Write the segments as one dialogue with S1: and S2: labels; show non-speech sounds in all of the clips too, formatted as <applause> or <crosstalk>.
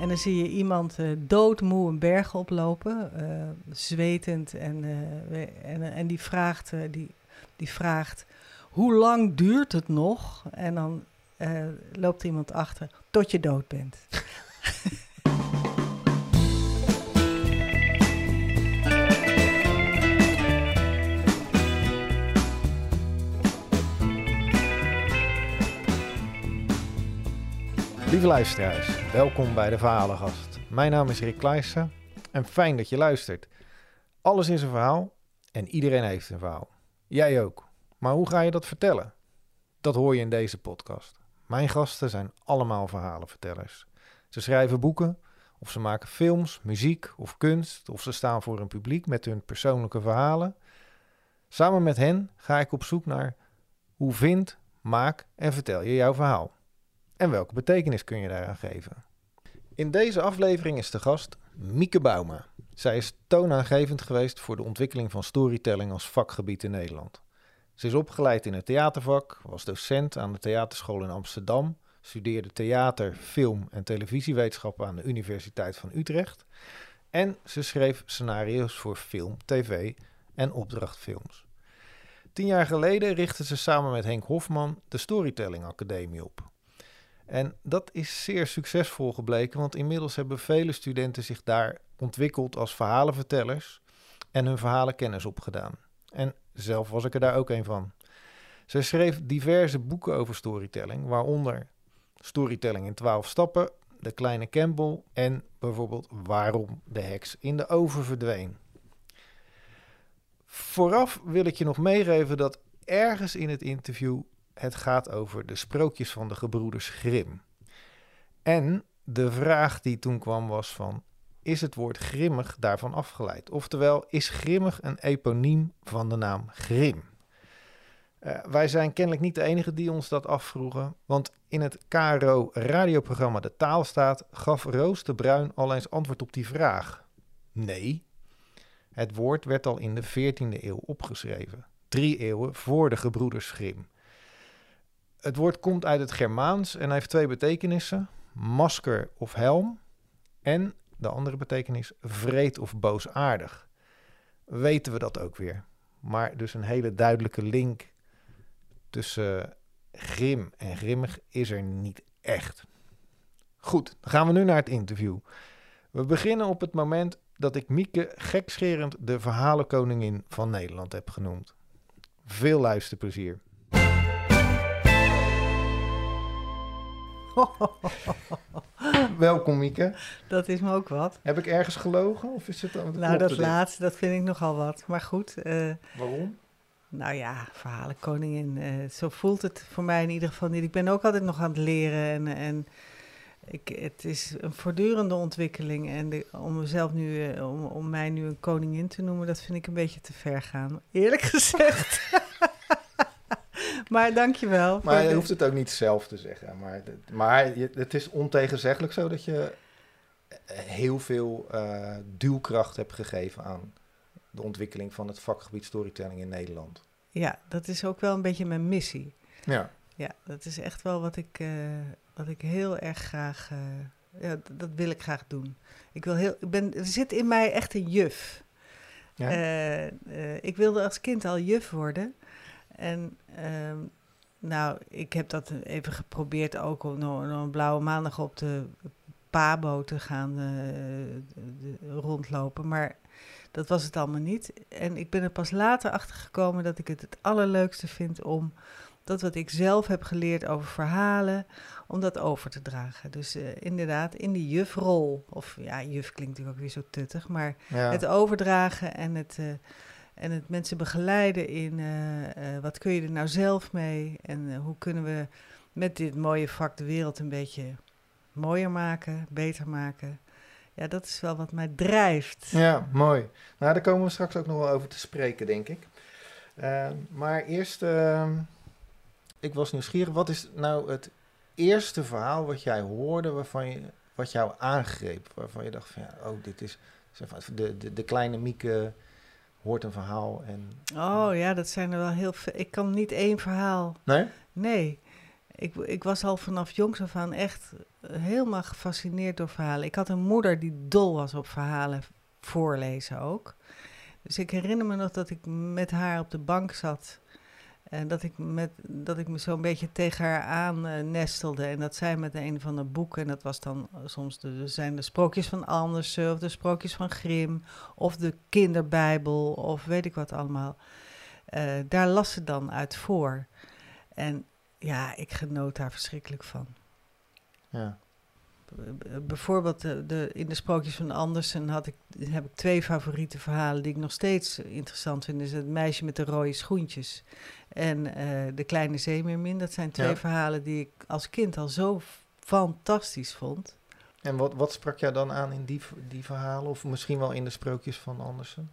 S1: En dan zie je iemand uh, doodmoe een berg oplopen, uh, zwetend. En, uh, en, en die, vraagt, die, die vraagt, hoe lang duurt het nog? En dan loopt iemand achter, tot je dood bent. <laughs>
S2: Lieve luisteraars, welkom bij de Verhalengast. Mijn naam is Rick Kleijsen en fijn dat je luistert. Alles is een verhaal en iedereen heeft een verhaal. Jij ook. Maar hoe ga je dat vertellen? Dat hoor je in deze podcast. Mijn gasten zijn allemaal verhalenvertellers. Ze schrijven boeken, of ze maken films, muziek of kunst, of ze staan voor een publiek met hun persoonlijke verhalen. Samen met hen ga ik op zoek naar hoe vind, maak en vertel je jouw verhaal. En welke betekenis kun je daaraan geven? In deze aflevering is de gast Mieke Bouma. Zij is toonaangevend geweest voor de ontwikkeling van storytelling als vakgebied in Nederland. Ze is opgeleid in het theatervak, was docent aan de theaterschool in Amsterdam, studeerde theater, film en televisiewetenschappen aan de Universiteit van Utrecht en ze schreef scenario's voor film, tv en opdrachtfilms. Tien jaar geleden richtte ze samen met Henk Hofman de Storytelling Academie op. En dat is zeer succesvol gebleken, want inmiddels hebben vele studenten zich daar ontwikkeld als verhalenvertellers en hun verhalen kennis opgedaan. En zelf was ik er daar ook een van. Zij schreef diverse boeken over storytelling, waaronder Storytelling in 12 stappen, De Kleine Campbell en bijvoorbeeld Waarom de heks in de oven verdween. Vooraf wil ik je nog meegeven dat ergens in het interview het gaat over de sprookjes van de gebroeders Grim. En de vraag die toen kwam was van, is het woord grimmig daarvan afgeleid? Oftewel, is grimmig een eponiem van de naam Grim? Uh, wij zijn kennelijk niet de enige die ons dat afvroegen, want in het KRO radioprogramma De Taalstaat gaf Roos de Bruin al eens antwoord op die vraag. Nee, het woord werd al in de 14e eeuw opgeschreven, drie eeuwen voor de gebroeders Grim. Het woord komt uit het Germaans en heeft twee betekenissen: masker of helm. En de andere betekenis vreed of boosaardig. Weten we dat ook weer. Maar dus een hele duidelijke link tussen grim en grimmig is er niet echt. Goed, dan gaan we nu naar het interview. We beginnen op het moment dat ik Mieke gekscherend de verhalenkoningin van Nederland heb genoemd. Veel luisterplezier. <laughs> Welkom, Mieke.
S1: Dat is me ook wat.
S2: Heb ik ergens gelogen? Of is het
S1: nou, dat laatste, dat vind ik nogal wat. Maar goed. Uh,
S2: Waarom?
S1: Nou ja, verhalen koningin. Uh, zo voelt het voor mij in ieder geval niet. Ik ben ook altijd nog aan het leren. En, en ik, het is een voortdurende ontwikkeling. En de, om, mezelf nu, uh, om, om mij nu een koningin te noemen, dat vind ik een beetje te ver gaan. Eerlijk <laughs> gezegd. <laughs> maar dankjewel.
S2: Maar je hoeft het ook niet zelf te zeggen. Maar, maar het is ontegenzeggelijk zo dat je heel veel uh, duwkracht hebt gegeven aan de ontwikkeling van het vakgebied storytelling in Nederland.
S1: Ja, dat is ook wel een beetje mijn missie.
S2: Ja.
S1: Ja, dat is echt wel wat ik, uh, wat ik heel erg graag. Uh, ja, dat wil ik graag doen. Ik wil heel, ik ben, er zit in mij echt een juf. Ja? ik wilde als kind al juf worden. En um, nou, ik heb dat even geprobeerd ook om nog een blauwe maandag op de Pabo te gaan uh, rondlopen. Maar dat was het allemaal niet. En ik ben er pas later achter gekomen dat ik het het allerleukste vind om dat wat ik zelf heb geleerd over verhalen, om dat over te dragen. Dus uh, inderdaad, in die jufrol, of ja, juf klinkt natuurlijk ook weer zo tuttig, maar ja. het overdragen en het... Uh, en het mensen begeleiden in uh, uh, wat kun je er nou zelf mee en uh, hoe kunnen we met dit mooie vak de wereld een beetje mooier maken, beter maken. Ja, dat is wel wat mij drijft.
S2: Ja, mooi. Nou, daar komen we straks ook nog wel over te spreken, denk ik. Maar eerst, ehm, ik was nieuwsgierig. Wat is nou het eerste verhaal wat jij hoorde waarvan je, wat jou aangreep? Waarvan je dacht van, ja, oh, dit is de, de, de kleine Mieke hoort een verhaal. En,
S1: oh ja, dat zijn er wel heel veel. Ik kan niet één verhaal.
S2: Nee?
S1: Nee. ik, ik was al vanaf jongs af aan echt helemaal gefascineerd door verhalen. Ik had een moeder die dol was op verhalen voorlezen ook. Dus ik herinner me nog dat ik met haar op de bank zat. En dat ik, met, dat ik me zo'n beetje tegen haar aan nestelde. En dat zij met een van de boeken, en dat was dan soms de, zijn de sprookjes van Andersen, of de sprookjes van Grimm, of de kinderbijbel, of weet ik wat allemaal. Uh, daar las ze dan uit voor. En ja, ik genoot daar verschrikkelijk van.
S2: Ja.
S1: Bijvoorbeeld de, de, in de sprookjes van Andersen had ik, heb ik twee favoriete verhalen die ik nog steeds interessant vind. Dus het meisje met de rode schoentjes en uh, de kleine zeemeermin. Dat zijn twee
S2: Ja.
S1: verhalen die ik als kind al zo fantastisch vond.
S2: En wat, wat sprak jou dan aan in die, die verhalen? Of misschien wel in de sprookjes van Andersen?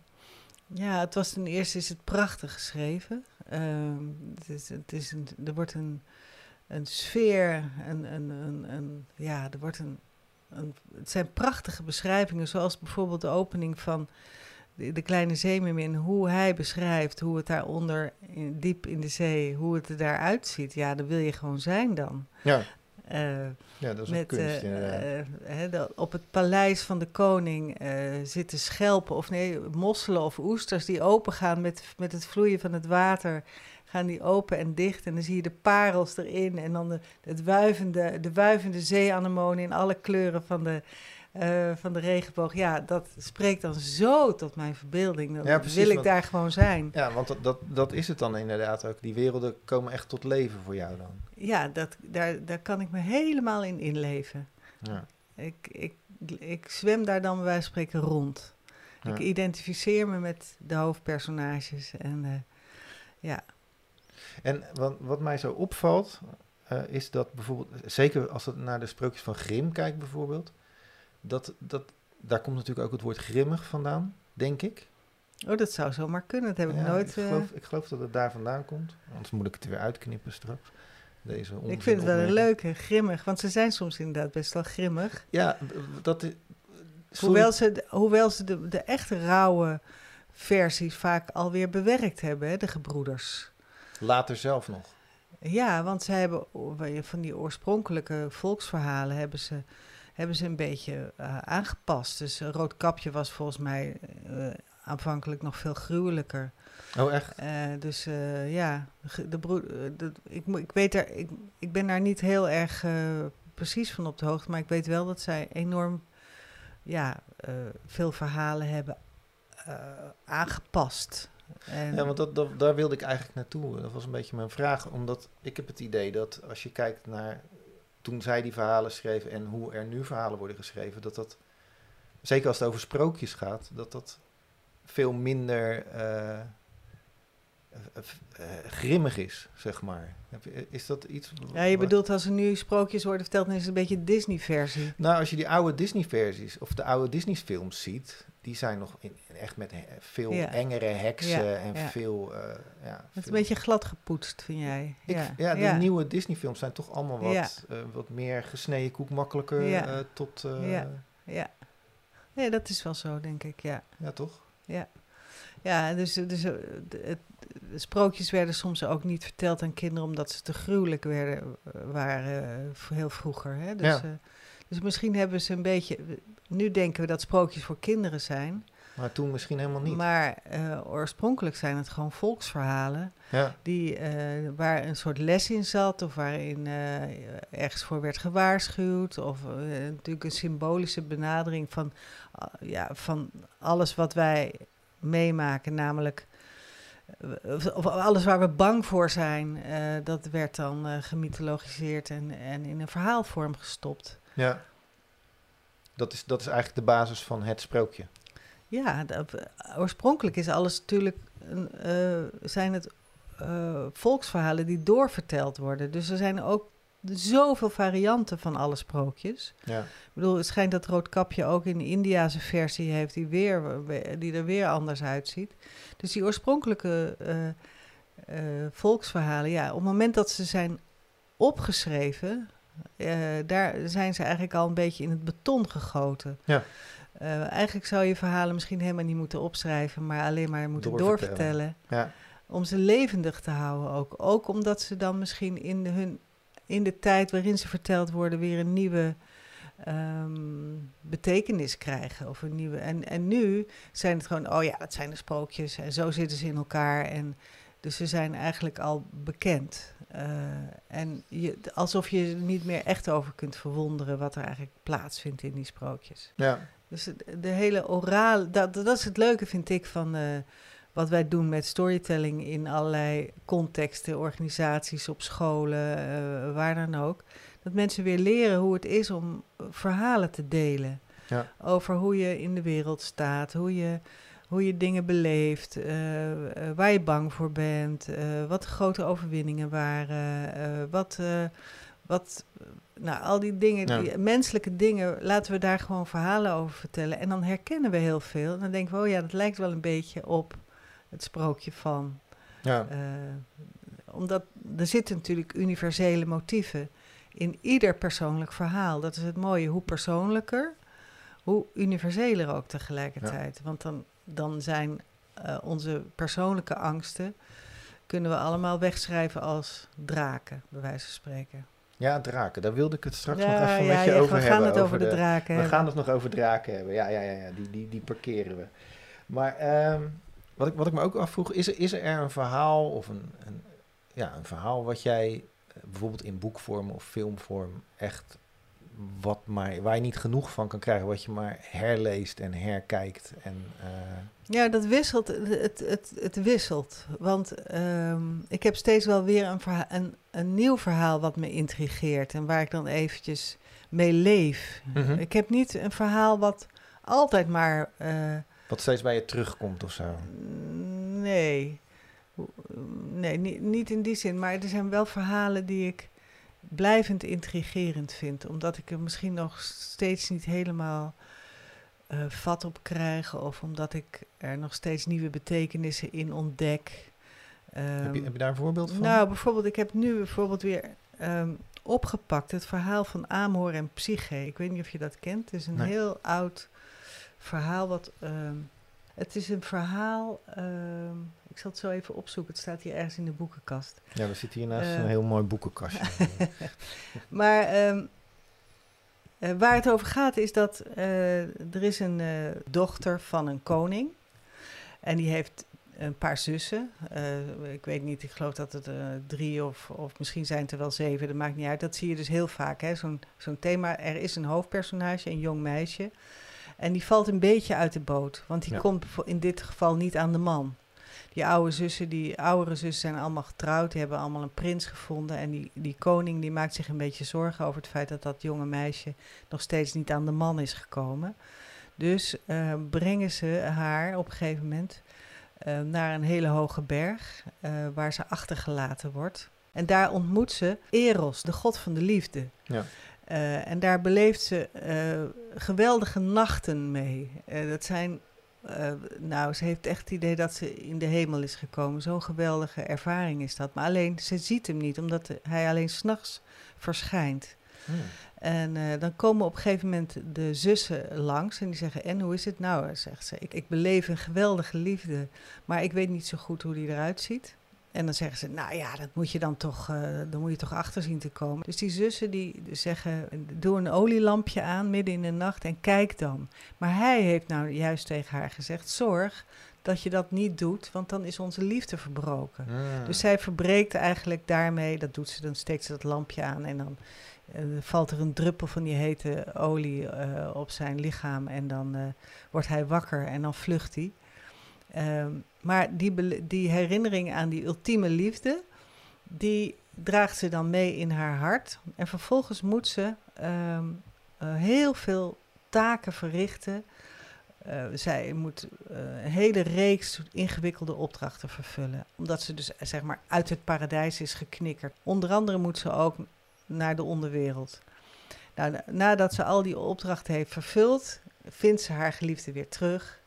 S1: Ja, het was ten eerste is het prachtig geschreven. Ehm, het is, het is een, er wordt een, een sfeer, een, een, een, een, ja, er wordt een, een, het zijn prachtige beschrijvingen, zoals bijvoorbeeld de opening van de, de kleine zeemermin, hoe hij beschrijft hoe het daaronder, in, diep in de zee, hoe het er daaruit ziet. Ja, daar wil je gewoon zijn dan.
S2: Ja,
S1: Eh,
S2: ja dat is
S1: met,
S2: een kunst
S1: de- op het paleis van de koning zitten schelpen, of nee, mosselen of oesters die opengaan met, met het vloeien van het water. Gaan die open en dicht en dan zie je de parels erin en dan de, het wuivende, de wuivende zeeanemonen in alle kleuren van de, eh, van de regenboog. Ja, dat spreekt dan zo tot mijn verbeelding. Dan
S2: Ja, precies,
S1: wil ik
S2: want-
S1: daar gewoon zijn.
S2: Ja, want dat, dat, dat is het dan inderdaad ook. Die werelden komen echt tot leven voor jou dan.
S1: Ja, dat, daar, daar kan ik me helemaal in inleven.
S2: Ja.
S1: Ik, ik, ik zwem daar dan bij wijze van spreken rond.
S2: Ja.
S1: Ik identificeer me met de hoofdpersonages. En eh, ja,
S2: En wat, wat mij zo opvalt, eh, is dat bijvoorbeeld, zeker als het naar de sprookjes van Grimm kijkt bijvoorbeeld, dat, dat, daar komt natuurlijk ook het woord grimmig vandaan, denk ik.
S1: oh, dat zou zomaar kunnen. Dat heb ik
S2: Ja,
S1: nooit.
S2: Ik
S1: eh,
S2: geloof, ik geloof dat het daar vandaan komt. Anders moet ik het er weer uitknippen straks. Deze
S1: ik vind het wel een leuke, grimmig. Want ze zijn soms inderdaad best wel grimmig.
S2: Ja, dat is...
S1: Hoewel ze, de- hoewel ze de, de echte rauwe versies vaak alweer bewerkt hebben, hè, de gebroeders.
S2: Later zelf nog.
S1: Ja, want zij hebben van die oorspronkelijke volksverhalen hebben ze, hebben ze een beetje eh, aangepast. Dus een Roodkapje was volgens mij eh, aanvankelijk nog veel gruwelijker.
S2: Oh, echt?
S1: Eh, dus ja, de broer, de- ik, ik, weet daar, ik, ik ben daar niet heel erg precies van op de hoogte, maar ik weet wel dat zij enorm ja, veel verhalen hebben aangepast. En,
S2: Ja, want dat, daar wilde ik eigenlijk naartoe. Dat was een beetje mijn vraag. Omdat ik heb het idee dat als je kijkt naar toen zij die verhalen schreven en hoe er nu verhalen worden geschreven, dat dat, zeker als het over sprookjes gaat, dat dat veel minder eh, grimmig is, zeg maar. Is dat iets...
S1: ja, je bedoelt als er nu sprookjes worden verteld, dan is het een beetje Disney-versie.
S2: Nou, als je die oude Disney-versies of de oude Disney-films ziet, die zijn nog in, echt met veel
S1: Ja.
S2: engere heksen
S1: Ja,
S2: en
S1: ja.
S2: veel... eh, ja,
S1: Het is
S2: veel-
S1: een beetje glad gepoetst, vind jij?
S2: Ik,
S1: ja,
S2: ja, de nieuwe Disney-films zijn toch allemaal wat, eh, wat meer gesneden koek, makkelijker eh, tot... eh,
S1: Ja. Ja. Nee, dat is wel zo, denk ik, ja.
S2: ja, toch?
S1: Ja, dus, dus eh, de, het- de sprookjes werden soms ook niet verteld aan kinderen omdat ze te gruwelijk werden, eh, waren eh, heel vroeger. Hè? Dus,
S2: Ja.
S1: dus misschien hebben ze een beetje. Nu denken we dat sprookjes voor kinderen zijn,
S2: Maar toen misschien helemaal niet.
S1: maar oorspronkelijk zijn het gewoon volksverhalen
S2: ja.
S1: die, waar een soort les in zat of waarin ergens voor werd gewaarschuwd. Of natuurlijk een symbolische benadering van, ja, van alles wat wij meemaken, namelijk eh, of, alles waar we bang voor zijn, eh, dat werd dan eh gemythologiseerd en, en in een verhaalvorm gestopt.
S2: ja. Dat is, dat is eigenlijk de basis van het sprookje.
S1: Ja, dat- oorspronkelijk is alles natuurlijk, zijn het volksverhalen die doorverteld worden. Dus er zijn ook zoveel varianten van alle sprookjes.
S2: Ja.
S1: Ik bedoel, het schijnt dat Roodkapje ook een Indiase versie heeft die, weer, die er weer anders uitziet. Dus die oorspronkelijke eh, eh, volksverhalen, ja, op het moment dat ze zijn opgeschreven, eh, daar zijn ze eigenlijk al een beetje in het beton gegoten.
S2: Ja.
S1: Eigenlijk zou je verhalen misschien helemaal niet moeten opschrijven, maar alleen maar moeten
S2: Doorvertellen.
S1: doorvertellen.
S2: Ja.
S1: Om ze levendig te houden ook. Ook omdat ze dan misschien in de hun in de tijd waarin ze verteld worden weer een nieuwe ehm, betekenis krijgen. Of een nieuwe, en, en nu zijn het gewoon, oh ja, dat zijn de sprookjes en zo zitten ze in elkaar. En, dus ze zijn eigenlijk al bekend. Uh, en je, alsof je er niet meer echt over kunt verwonderen wat er eigenlijk plaatsvindt in die sprookjes.
S2: Ja.
S1: Dus de hele orale, dat, dat is het leuke vind ik van uh, wat wij doen met storytelling in allerlei contexten, organisaties, op scholen, uh, waar dan ook. Dat mensen weer leren hoe het is om verhalen te delen.
S2: Ja.
S1: Over hoe je in de wereld staat, hoe je, hoe je dingen beleeft, uh, waar je bang voor bent, wat de grote overwinningen waren, wat, wat, nou, al die dingen, die menselijke dingen, laten we daar gewoon verhalen over vertellen. En dan herkennen we heel veel. En dan denken we, oh ja, dat lijkt wel een beetje op het sprookje van.
S2: Ja.
S1: Uh, omdat er zitten natuurlijk universele motieven in ieder persoonlijk verhaal. Dat is het mooie. Hoe persoonlijker, hoe universeler ook tegelijkertijd. Want dan, dan zijn uh, onze persoonlijke angsten, kunnen we allemaal wegschrijven als draken, bij wijze van spreken.
S2: Ja, draken. Daar wilde ik het straks nog even ja, met je ja, over
S1: we
S2: hebben.
S1: We gaan het over de, de draken
S2: We hebben. gaan het nog over draken hebben. Ja, ja, ja, ja. Die, die, die parkeren we. Maar um, wat, ik, wat ik me ook afvroeg, is er, is er een verhaal of een, een, ja, een verhaal wat jij uh, bijvoorbeeld in boekvorm of filmvorm echt wat maar, waar je niet genoeg van kan krijgen, wat je maar herleest en herkijkt. En, uh...
S1: Ja, dat wisselt. Het, het, het wisselt. Want um, ik heb steeds wel weer een, verhaal, een, een nieuw verhaal wat me intrigeert en waar ik dan eventjes mee leef.
S2: Mm -hmm.
S1: Ik heb niet een verhaal wat altijd maar. Uh,
S2: wat steeds bij je terugkomt of zo?
S1: Nee. Nee, niet, niet in die zin. Maar er zijn wel verhalen die ik blijvend intrigerend vind. Omdat ik er misschien nog steeds niet helemaal uh, vat op krijg. Of omdat ik er nog steeds nieuwe betekenissen in ontdek.
S2: Um, heb, je, heb, je, daar een voorbeeld van?
S1: Nou, bijvoorbeeld, ik heb nu bijvoorbeeld weer um, opgepakt het verhaal van Amor en Psyche. Ik weet niet of je dat kent. Het is een
S2: nee.
S1: heel oud verhaal. Wat, um, het is een verhaal. Ik zal het zo even opzoeken. Het staat hier ergens in de boekenkast.
S2: Ja, we zitten hier naast uh, een heel mooi boekenkastje. <laughs>
S1: maar um, uh, waar het over gaat is dat uh, er is een dochter van een koning. En die heeft een paar zussen. ik weet niet, ik geloof dat het drie of, of misschien zijn het er wel zeven. Dat maakt niet uit. Dat zie je dus heel vaak. Zo'n zo'n thema. Er is een hoofdpersonage, een jong meisje. En die valt een beetje uit de boot. Want die ja. komt in dit geval niet aan de man die oude zussen, die oudere zussen zijn allemaal getrouwd. Die hebben allemaal een prins gevonden. En die, die koning die maakt zich een beetje zorgen over het feit dat dat jonge meisje nog steeds niet aan de man is gekomen. Dus uh, brengen ze haar op een gegeven moment uh, naar een hele hoge berg uh, waar ze achtergelaten wordt. En daar ontmoet ze Eros, de god van de liefde.
S2: Ja.
S1: Uh, en daar beleeft ze geweldige nachten mee. dat zijn nou, ze heeft echt het idee dat ze in de hemel is gekomen. Zo'n geweldige ervaring is dat. Maar alleen, ze ziet hem niet, omdat hij alleen s'nachts verschijnt.
S2: Hmm.
S1: En dan komen op een gegeven moment de zussen langs en die zeggen: En hoe is het nou? Zegt ze: ik, ik beleef een geweldige liefde, maar ik weet niet zo goed hoe die eruit ziet. En dan zeggen ze, nou ja, dat moet je dan toch, uh, dan moet je toch achter zien te komen. Dus die zussen die zeggen, doe een olielampje aan midden in de nacht en kijk dan. Maar hij heeft nou juist tegen haar gezegd, zorg dat je dat niet doet, want dan is onze liefde verbroken.
S2: Mm.
S1: Dus zij verbreekt eigenlijk daarmee, dat doet ze, dan steekt ze dat lampje aan en dan uh, valt er een druppel van die hete olie uh, op zijn lichaam en dan wordt hij wakker en dan vlucht hij. Um, maar die, die herinnering aan die ultieme liefde, die draagt ze dan mee in haar hart. En vervolgens moet ze um, uh, heel veel taken verrichten. Uh, zij moet uh, een hele reeks ingewikkelde opdrachten vervullen. Omdat ze dus zeg maar uit het paradijs is geknikkerd. Onder andere moet ze ook naar de onderwereld. Nou, nadat ze al die opdrachten heeft vervuld, vindt ze haar geliefde weer terug.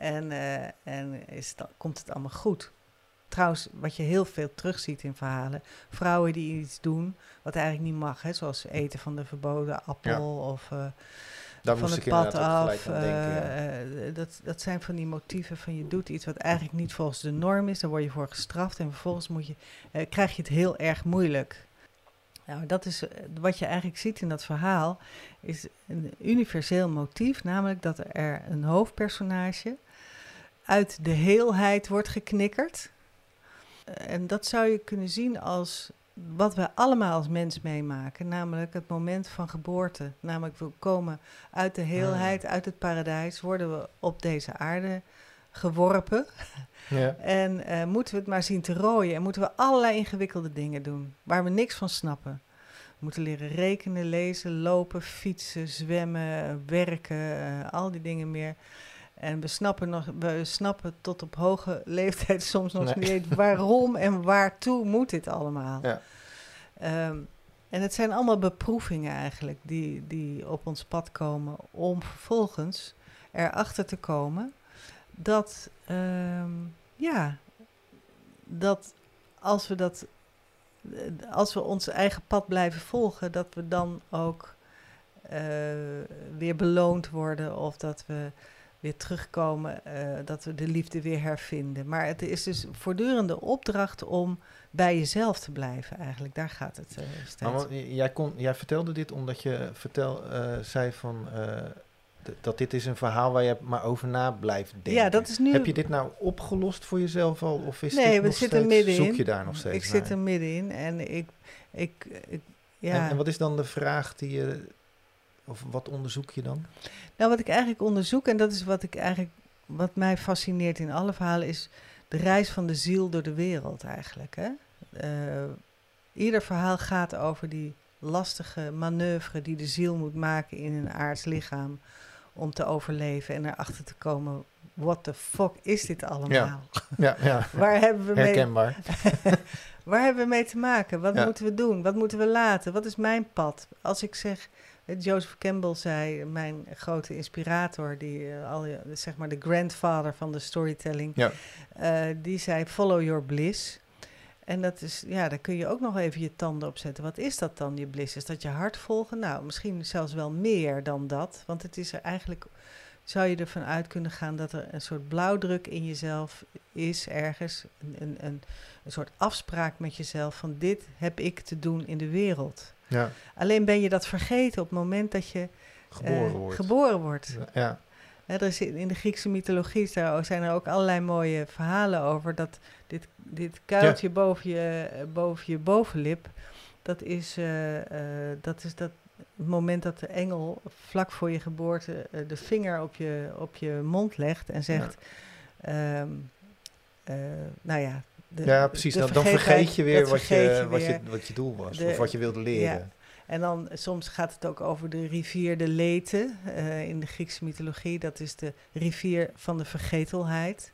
S1: En, uh, en is het, komt het allemaal goed. Trouwens, wat je heel veel terugziet in verhalen. Vrouwen die iets doen wat eigenlijk niet mag. Hè, zoals eten van de verboden appel
S2: ja.
S1: of uh,
S2: Daar
S1: van
S2: het
S1: pad af.
S2: Uh, denken,
S1: ja. dat, dat zijn van die motieven van je doet iets wat eigenlijk niet volgens de norm is. Daar word je voor gestraft en vervolgens moet je, krijg je het heel erg moeilijk. Nou, dat is eh, wat je eigenlijk ziet in dat verhaal, is een universeel motief, namelijk dat er een hoofdpersonage uit de heelheid wordt geknikkerd. Eh, En dat zou je kunnen zien als wat we allemaal als mens meemaken, namelijk het moment van geboorte. Namelijk we komen uit de heelheid, uit het paradijs, worden we op deze aarde geworpen. <laughs>
S2: Ja.
S1: En eh, moeten we het maar zien te rooien. En moeten we allerlei ingewikkelde dingen doen waar we niks van snappen. We moeten leren rekenen, lezen, lopen, fietsen, zwemmen, werken, eh, al die dingen meer. En we snappen, nog, we snappen tot op hoge <laughs> leeftijd soms nog
S2: Nee.
S1: niet waarom en waartoe moet dit allemaal.
S2: Ja.
S1: Ehm, en het zijn allemaal beproevingen eigenlijk die, die op ons pad komen om vervolgens erachter te komen dat, ehm, ja, dat als we dat, eh, als we ons eigen pad blijven volgen, dat we dan ook eh, weer beloond worden of dat we weer terugkomen, eh, dat we de liefde weer hervinden. Maar het is dus voortdurende opdracht om bij jezelf te blijven eigenlijk. Daar gaat het steeds.
S2: Wat- jij, kon, jij vertelde dit omdat je vertel, eh, zei van, dat dit is een verhaal waar je maar over na blijft denken.
S1: ja, dat is nu...
S2: Heb je dit nou opgelost voor jezelf al? Of is
S1: Nee,
S2: dit
S1: we
S2: nog
S1: zitten
S2: steeds,
S1: middenin.
S2: Zoek je daar nog steeds
S1: ik zit er middenin en ik... ik, ik ja.
S2: en, en wat is dan de vraag die je... Of wat onderzoek je dan?
S1: Nou, wat ik eigenlijk onderzoek, en dat is wat ik eigenlijk, wat mij fascineert in alle verhalen, is de reis van de ziel door de wereld eigenlijk. Hè? Eh, ieder verhaal gaat over die lastige manoeuvre die de ziel moet maken in een aards lichaam om te overleven en erachter te komen, what the fuck is dit allemaal?
S2: Ja, <laughs> ja.
S1: Waar hebben we mee
S2: herkenbaar. <laughs>
S1: Waar hebben we mee te maken? Wat
S2: Ja.
S1: moeten we doen? Wat moeten we laten? Wat is mijn pad? Als ik zeg, Joseph Campbell zei, mijn grote inspirator, die eh, al, zeg maar de grandfather van de storytelling,
S2: Ja.
S1: eh, die zei: Follow your bliss. En dat is, ja, daar kun je ook nog even je tanden op zetten. Wat is dat dan, je bliss? Is dat je hart volgen? Nou, misschien zelfs wel meer dan dat. Want het is er eigenlijk, zou je ervan uit kunnen gaan dat er een soort blauwdruk in jezelf is ergens. Een, een, een, een soort afspraak met jezelf van dit heb ik te doen in de wereld.
S2: Ja,
S1: Alleen ben je dat vergeten op het moment dat je
S2: geboren
S1: eh,
S2: wordt.
S1: geboren wordt.
S2: Ja,
S1: er is in de Griekse mythologie zijn er ook allerlei mooie verhalen over. Dat dit, dit kuiltje boven, je, eh, boven je bovenlip, dat is, eh, dat is dat het moment dat de engel vlak voor je geboorte eh, de vinger op je, op je mond legt en zegt... ehm, eh, nou ja, de-
S2: ja precies.
S1: de
S2: Dan, vergeet je weer wat je,
S1: vergeet je
S2: wat, je, wat je doel was.
S1: De-
S2: of wat je wilde leren.
S1: En dan soms gaat het ook over de rivier de Lete eh, in de Griekse mythologie. Dat is de rivier van de vergetelheid.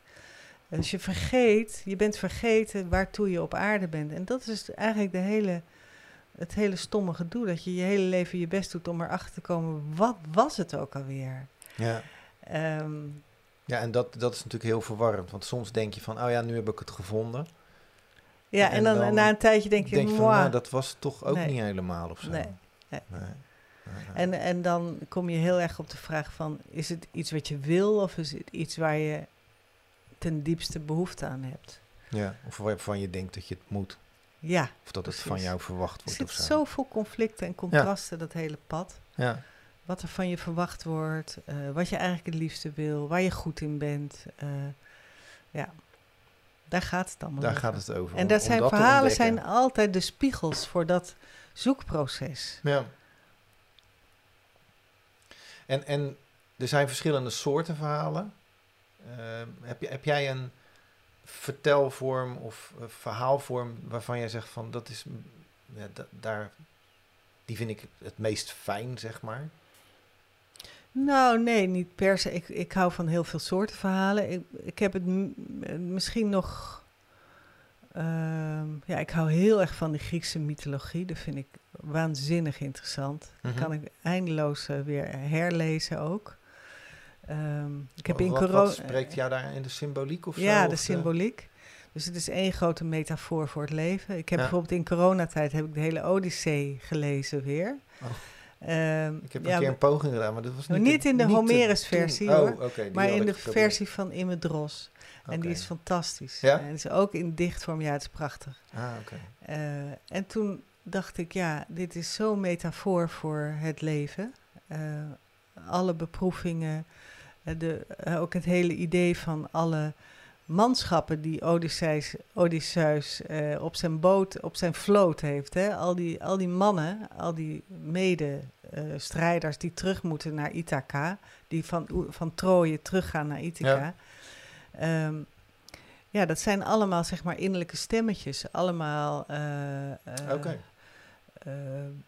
S1: Dus je vergeet, je bent vergeten waartoe je op aarde bent. En dat is eigenlijk de hele, het hele stomme gedoe. Dat je je hele leven je best doet om erachter te komen, wat was het ook alweer?
S2: Ja.
S1: Ehm,
S2: Ja, en dat, dat is natuurlijk heel verwarrend. Want soms denk je van, oh ja, nu heb ik het gevonden.
S1: ja, en,
S2: En
S1: dan,
S2: dan
S1: na een tijdje denk je,
S2: denk je van, nou, dat was toch ook
S1: Nee.
S2: niet helemaal of zo.
S1: Nee. Nee. En, en dan kom je heel erg op de vraag van, is het iets wat je wil of is het iets waar je ten diepste behoefte aan hebt?
S2: Ja, of waarvan je denkt dat je het moet.
S1: Ja,
S2: Of dat het van jou verwacht
S1: er
S2: wordt
S1: zit
S2: of zo.
S1: zoveel conflicten en contrasten, dat hele pad.
S2: Ja,
S1: Wat er van je verwacht wordt, eh, wat je eigenlijk het liefste wil, waar je goed in bent. eh, ja, daar gaat het allemaal
S2: daar
S1: over.
S2: gaat het over.
S1: En dat zijn verhalen zijn altijd de spiegels voor dat zoekproces.
S2: Ja. En, en er zijn verschillende soorten verhalen. Ehm, heb, je, heb jij een vertelvorm of eh, verhaalvorm waarvan jij zegt van dat is, mm, ja, da- daar, die vind ik het meest fijn, zeg maar?
S1: Nou, nee, niet per se. Ik, ik hou van heel veel soorten verhalen. Ik, ik heb het misschien nog. ehm, ja, ik hou heel erg van de Griekse mythologie. Dat vind ik waanzinnig interessant. Dat
S2: Mhm.
S1: kan ik eindeloos eh, weer herlezen ook. Ehm, ik heb
S2: Wat-
S1: in corona.
S2: wat spreekt jou daar in de symboliek of zo?
S1: Ja, de
S2: Of
S1: symboliek. Dus het is één grote metafoor voor het leven. Ik heb
S2: Ja.
S1: bijvoorbeeld in coronatijd heb ik de hele Odyssee gelezen weer.
S2: Oh.
S1: Ehm,
S2: Ik heb een
S1: ja,
S2: keer een poging gedaan, maar dat was niet...
S1: niet in de Homerus-versie.
S2: Oh,
S1: maar in de versie van Imme Dros. En die is fantastisch.
S2: Ja?
S1: En is ook in dichtvorm. Ja, het is prachtig.
S2: Ah, oké.
S1: Eh, en toen dacht ik, ja, dit is zo'n metafoor voor het leven. Uh, alle beproevingen, de, ook het hele idee van alle manschappen die Odysseus, Odysseus uh, op zijn boot, op zijn vloot heeft. Hè? Al, die, al die mannen, al die medestrijders uh, die terug moeten naar Ithaca, die van, van Troje teruggaan naar Ithaca. Ja. Um, ja, dat zijn allemaal zeg maar innerlijke stemmetjes. Allemaal uh,
S2: okay.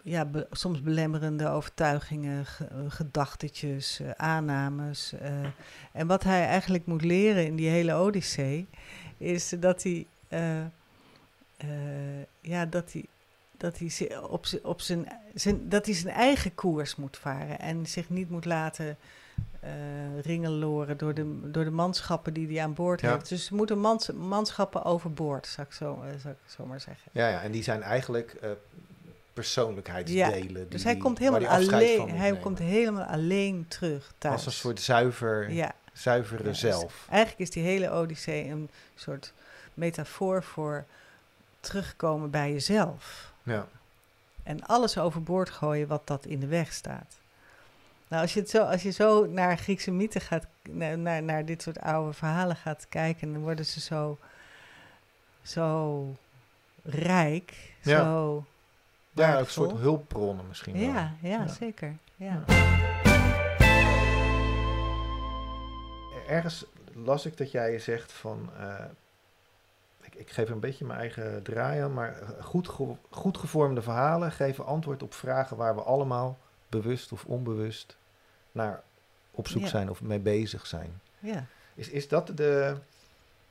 S1: Ja, be soms belemmerende overtuigingen, gedachtetjes, aannames. en wat hij eigenlijk moet leren in die hele Odyssee, is dat hij, ja, dat hij, dat hij op, op zijn, zijn, dat hij zijn eigen koers moet varen en zich niet moet laten ringeloren door de, door de manschappen die hij aan boord
S2: Ja.
S1: heeft. Dus ze moeten mans, manschappen overboord, zou ik, zo, eh, zou ik zo maar zeggen.
S2: Ja, ja, en die zijn eigenlijk eh, persoonlijkheidsdelen. Die,
S1: Dus hij komt helemaal alleen, hij
S2: nemen.
S1: komt helemaal alleen terug thuis.
S2: Als een soort zuiver,
S1: ja,
S2: zuivere
S1: Ja, dus
S2: zelf.
S1: eigenlijk is die hele Odyssee een soort metafoor voor terugkomen bij jezelf.
S2: Ja.
S1: En alles overboord gooien wat dat in de weg staat. Nou, als je, het zo, als je zo naar Griekse mythen gaat, naar, naar, naar dit soort oude verhalen gaat kijken, dan worden ze zo, zo rijk,
S2: Ja.
S1: zo
S2: ja, een soort hulpbronnen misschien wel.
S1: Ja, ja, zeker. Ja.
S2: Ergens las ik dat jij zegt van... eh, ik, ik geef een beetje mijn eigen draai aan, maar goed, ge- goed gevormde verhalen geven antwoord op vragen waar we allemaal bewust of onbewust naar op zoek
S1: Ja.
S2: zijn of mee bezig zijn.
S1: ja.
S2: Is, is, dat de,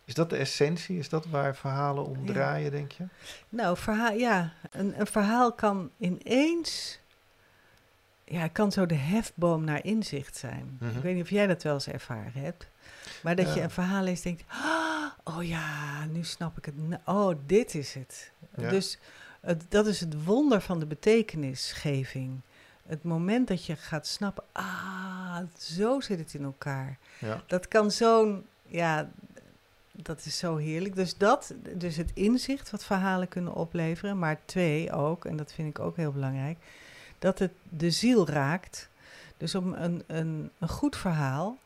S2: is dat de essentie? Is dat waar verhalen om
S1: Ja.
S2: draaien, denk je?
S1: Nou, verhaal, ja, een, een verhaal kan ineens, ja, kan zo de hefboom naar inzicht zijn.
S2: Mhm.
S1: Ik weet niet of jij dat wel eens ervaren hebt, maar dat je een verhaal leest en denkt, "Ah, oh ja, nu snap ik het. Oh, dit is het.
S2: Ja.
S1: Dus het, dat is het wonder van de betekenisgeving. Het moment dat je gaat snappen, ah, zo zit het in elkaar. Dat kan zo'n, ja, dat is zo heerlijk. Dus dat, dus het inzicht wat verhalen kunnen opleveren. Maar twee ook, en dat vind ik ook heel belangrijk, dat het de ziel raakt. Dus om een, een, een goed verhaal,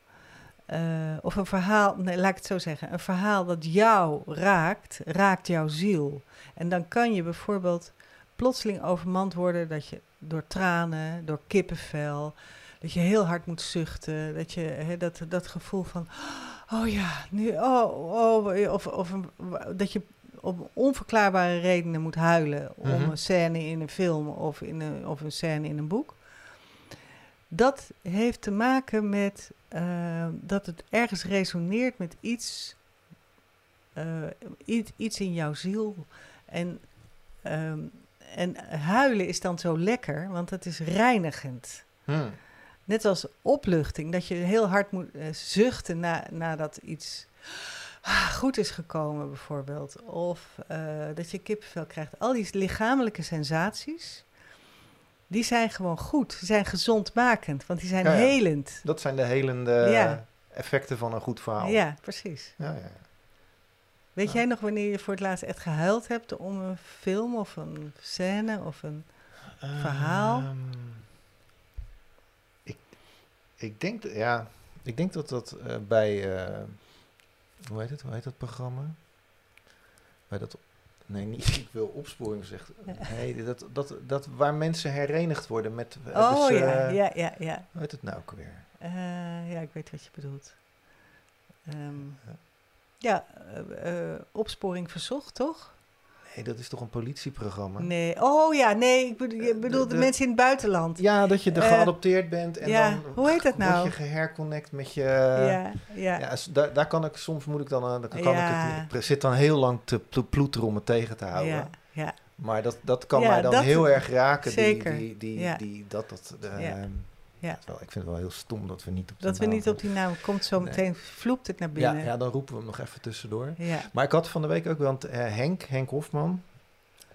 S1: eh, of een verhaal, nee, laat ik het zo zeggen, een verhaal dat jou raakt, raakt jouw ziel. En dan kan je bijvoorbeeld plotseling overmand worden dat je door tranen, door kippenvel, dat je heel hard moet zuchten, dat je dat, dat gevoel van, oh ja, nu, oh, oh, of, of dat je om onverklaarbare redenen moet huilen om
S2: Mhm.
S1: een scène in een film of, in een, of een scène in een boek. Dat heeft te maken met eh, dat het ergens resoneert met iets, eh, iets, iets in jouw ziel. En, ehm, en huilen is dan zo lekker, want het is reinigend.
S2: Hm.
S1: Net als opluchting, dat je heel hard moet eh, zuchten na, nadat iets ah, goed is gekomen, bijvoorbeeld. Of eh, dat je kippenvel krijgt. Al die lichamelijke sensaties, die zijn gewoon goed. Die zijn gezondmakend, want die zijn
S2: Ja, ja.
S1: helend.
S2: Dat zijn de helende
S1: Ja.
S2: effecten van een goed verhaal.
S1: Ja, precies.
S2: Ja, ja, ja.
S1: Weet jij nog wanneer je voor het laatst echt gehuild hebt om een film of een scène of een... Verhaal?
S2: Ehm, ik, ik, denk, dat- ja, ik denk dat dat eh, bij, eh, hoe heet het, hoe heet dat programma? Bij dat, nee, niet, ik wil opsporing zeggen. Nee, dat, dat, dat waar mensen herenigd worden met, eh,
S1: Oh
S2: dus,
S1: ja,
S2: eh,
S1: ja, ja, ja.
S2: hoe heet het nou ook weer?
S1: Ja, ik weet wat je bedoelt. Ehm,
S2: Ja.
S1: ja, opsporing verzocht, toch?
S2: Nee, dat is toch een politieprogramma?
S1: Nee. Oh ja, nee, ik bedoel, je
S2: Eh,
S1: bedoelt
S2: de-
S1: de, mensen in het buitenland.
S2: Ja, dat je er
S1: Eh,
S2: geadopteerd bent en
S1: ja,
S2: dan
S1: hoe heet dat nou?
S2: word je geherconnect met je...
S1: ja, ja.
S2: Ja, daar, daar kan ik soms moet ik dan, eh, dan kan ik het zit dan heel lang te plo- ploeteren om het tegen te houden.
S1: ja, ja.
S2: Maar dat, dat kan mij dan
S1: dat-
S2: heel erg raken.
S1: zeker.
S2: Die, die, die, dat, dat, eh,
S1: Ja. Ja.
S2: Wel, ik vind het wel heel stom dat we niet op
S1: Dat
S2: de
S1: we niet op die naam komt zo
S2: Nee.
S1: meteen vloept het naar
S2: ja,
S1: binnen.
S2: ja, dan roepen we hem nog even tussendoor.
S1: ja.
S2: Maar ik had van de week ook wel een t- eh, Henk, Henk Hofman,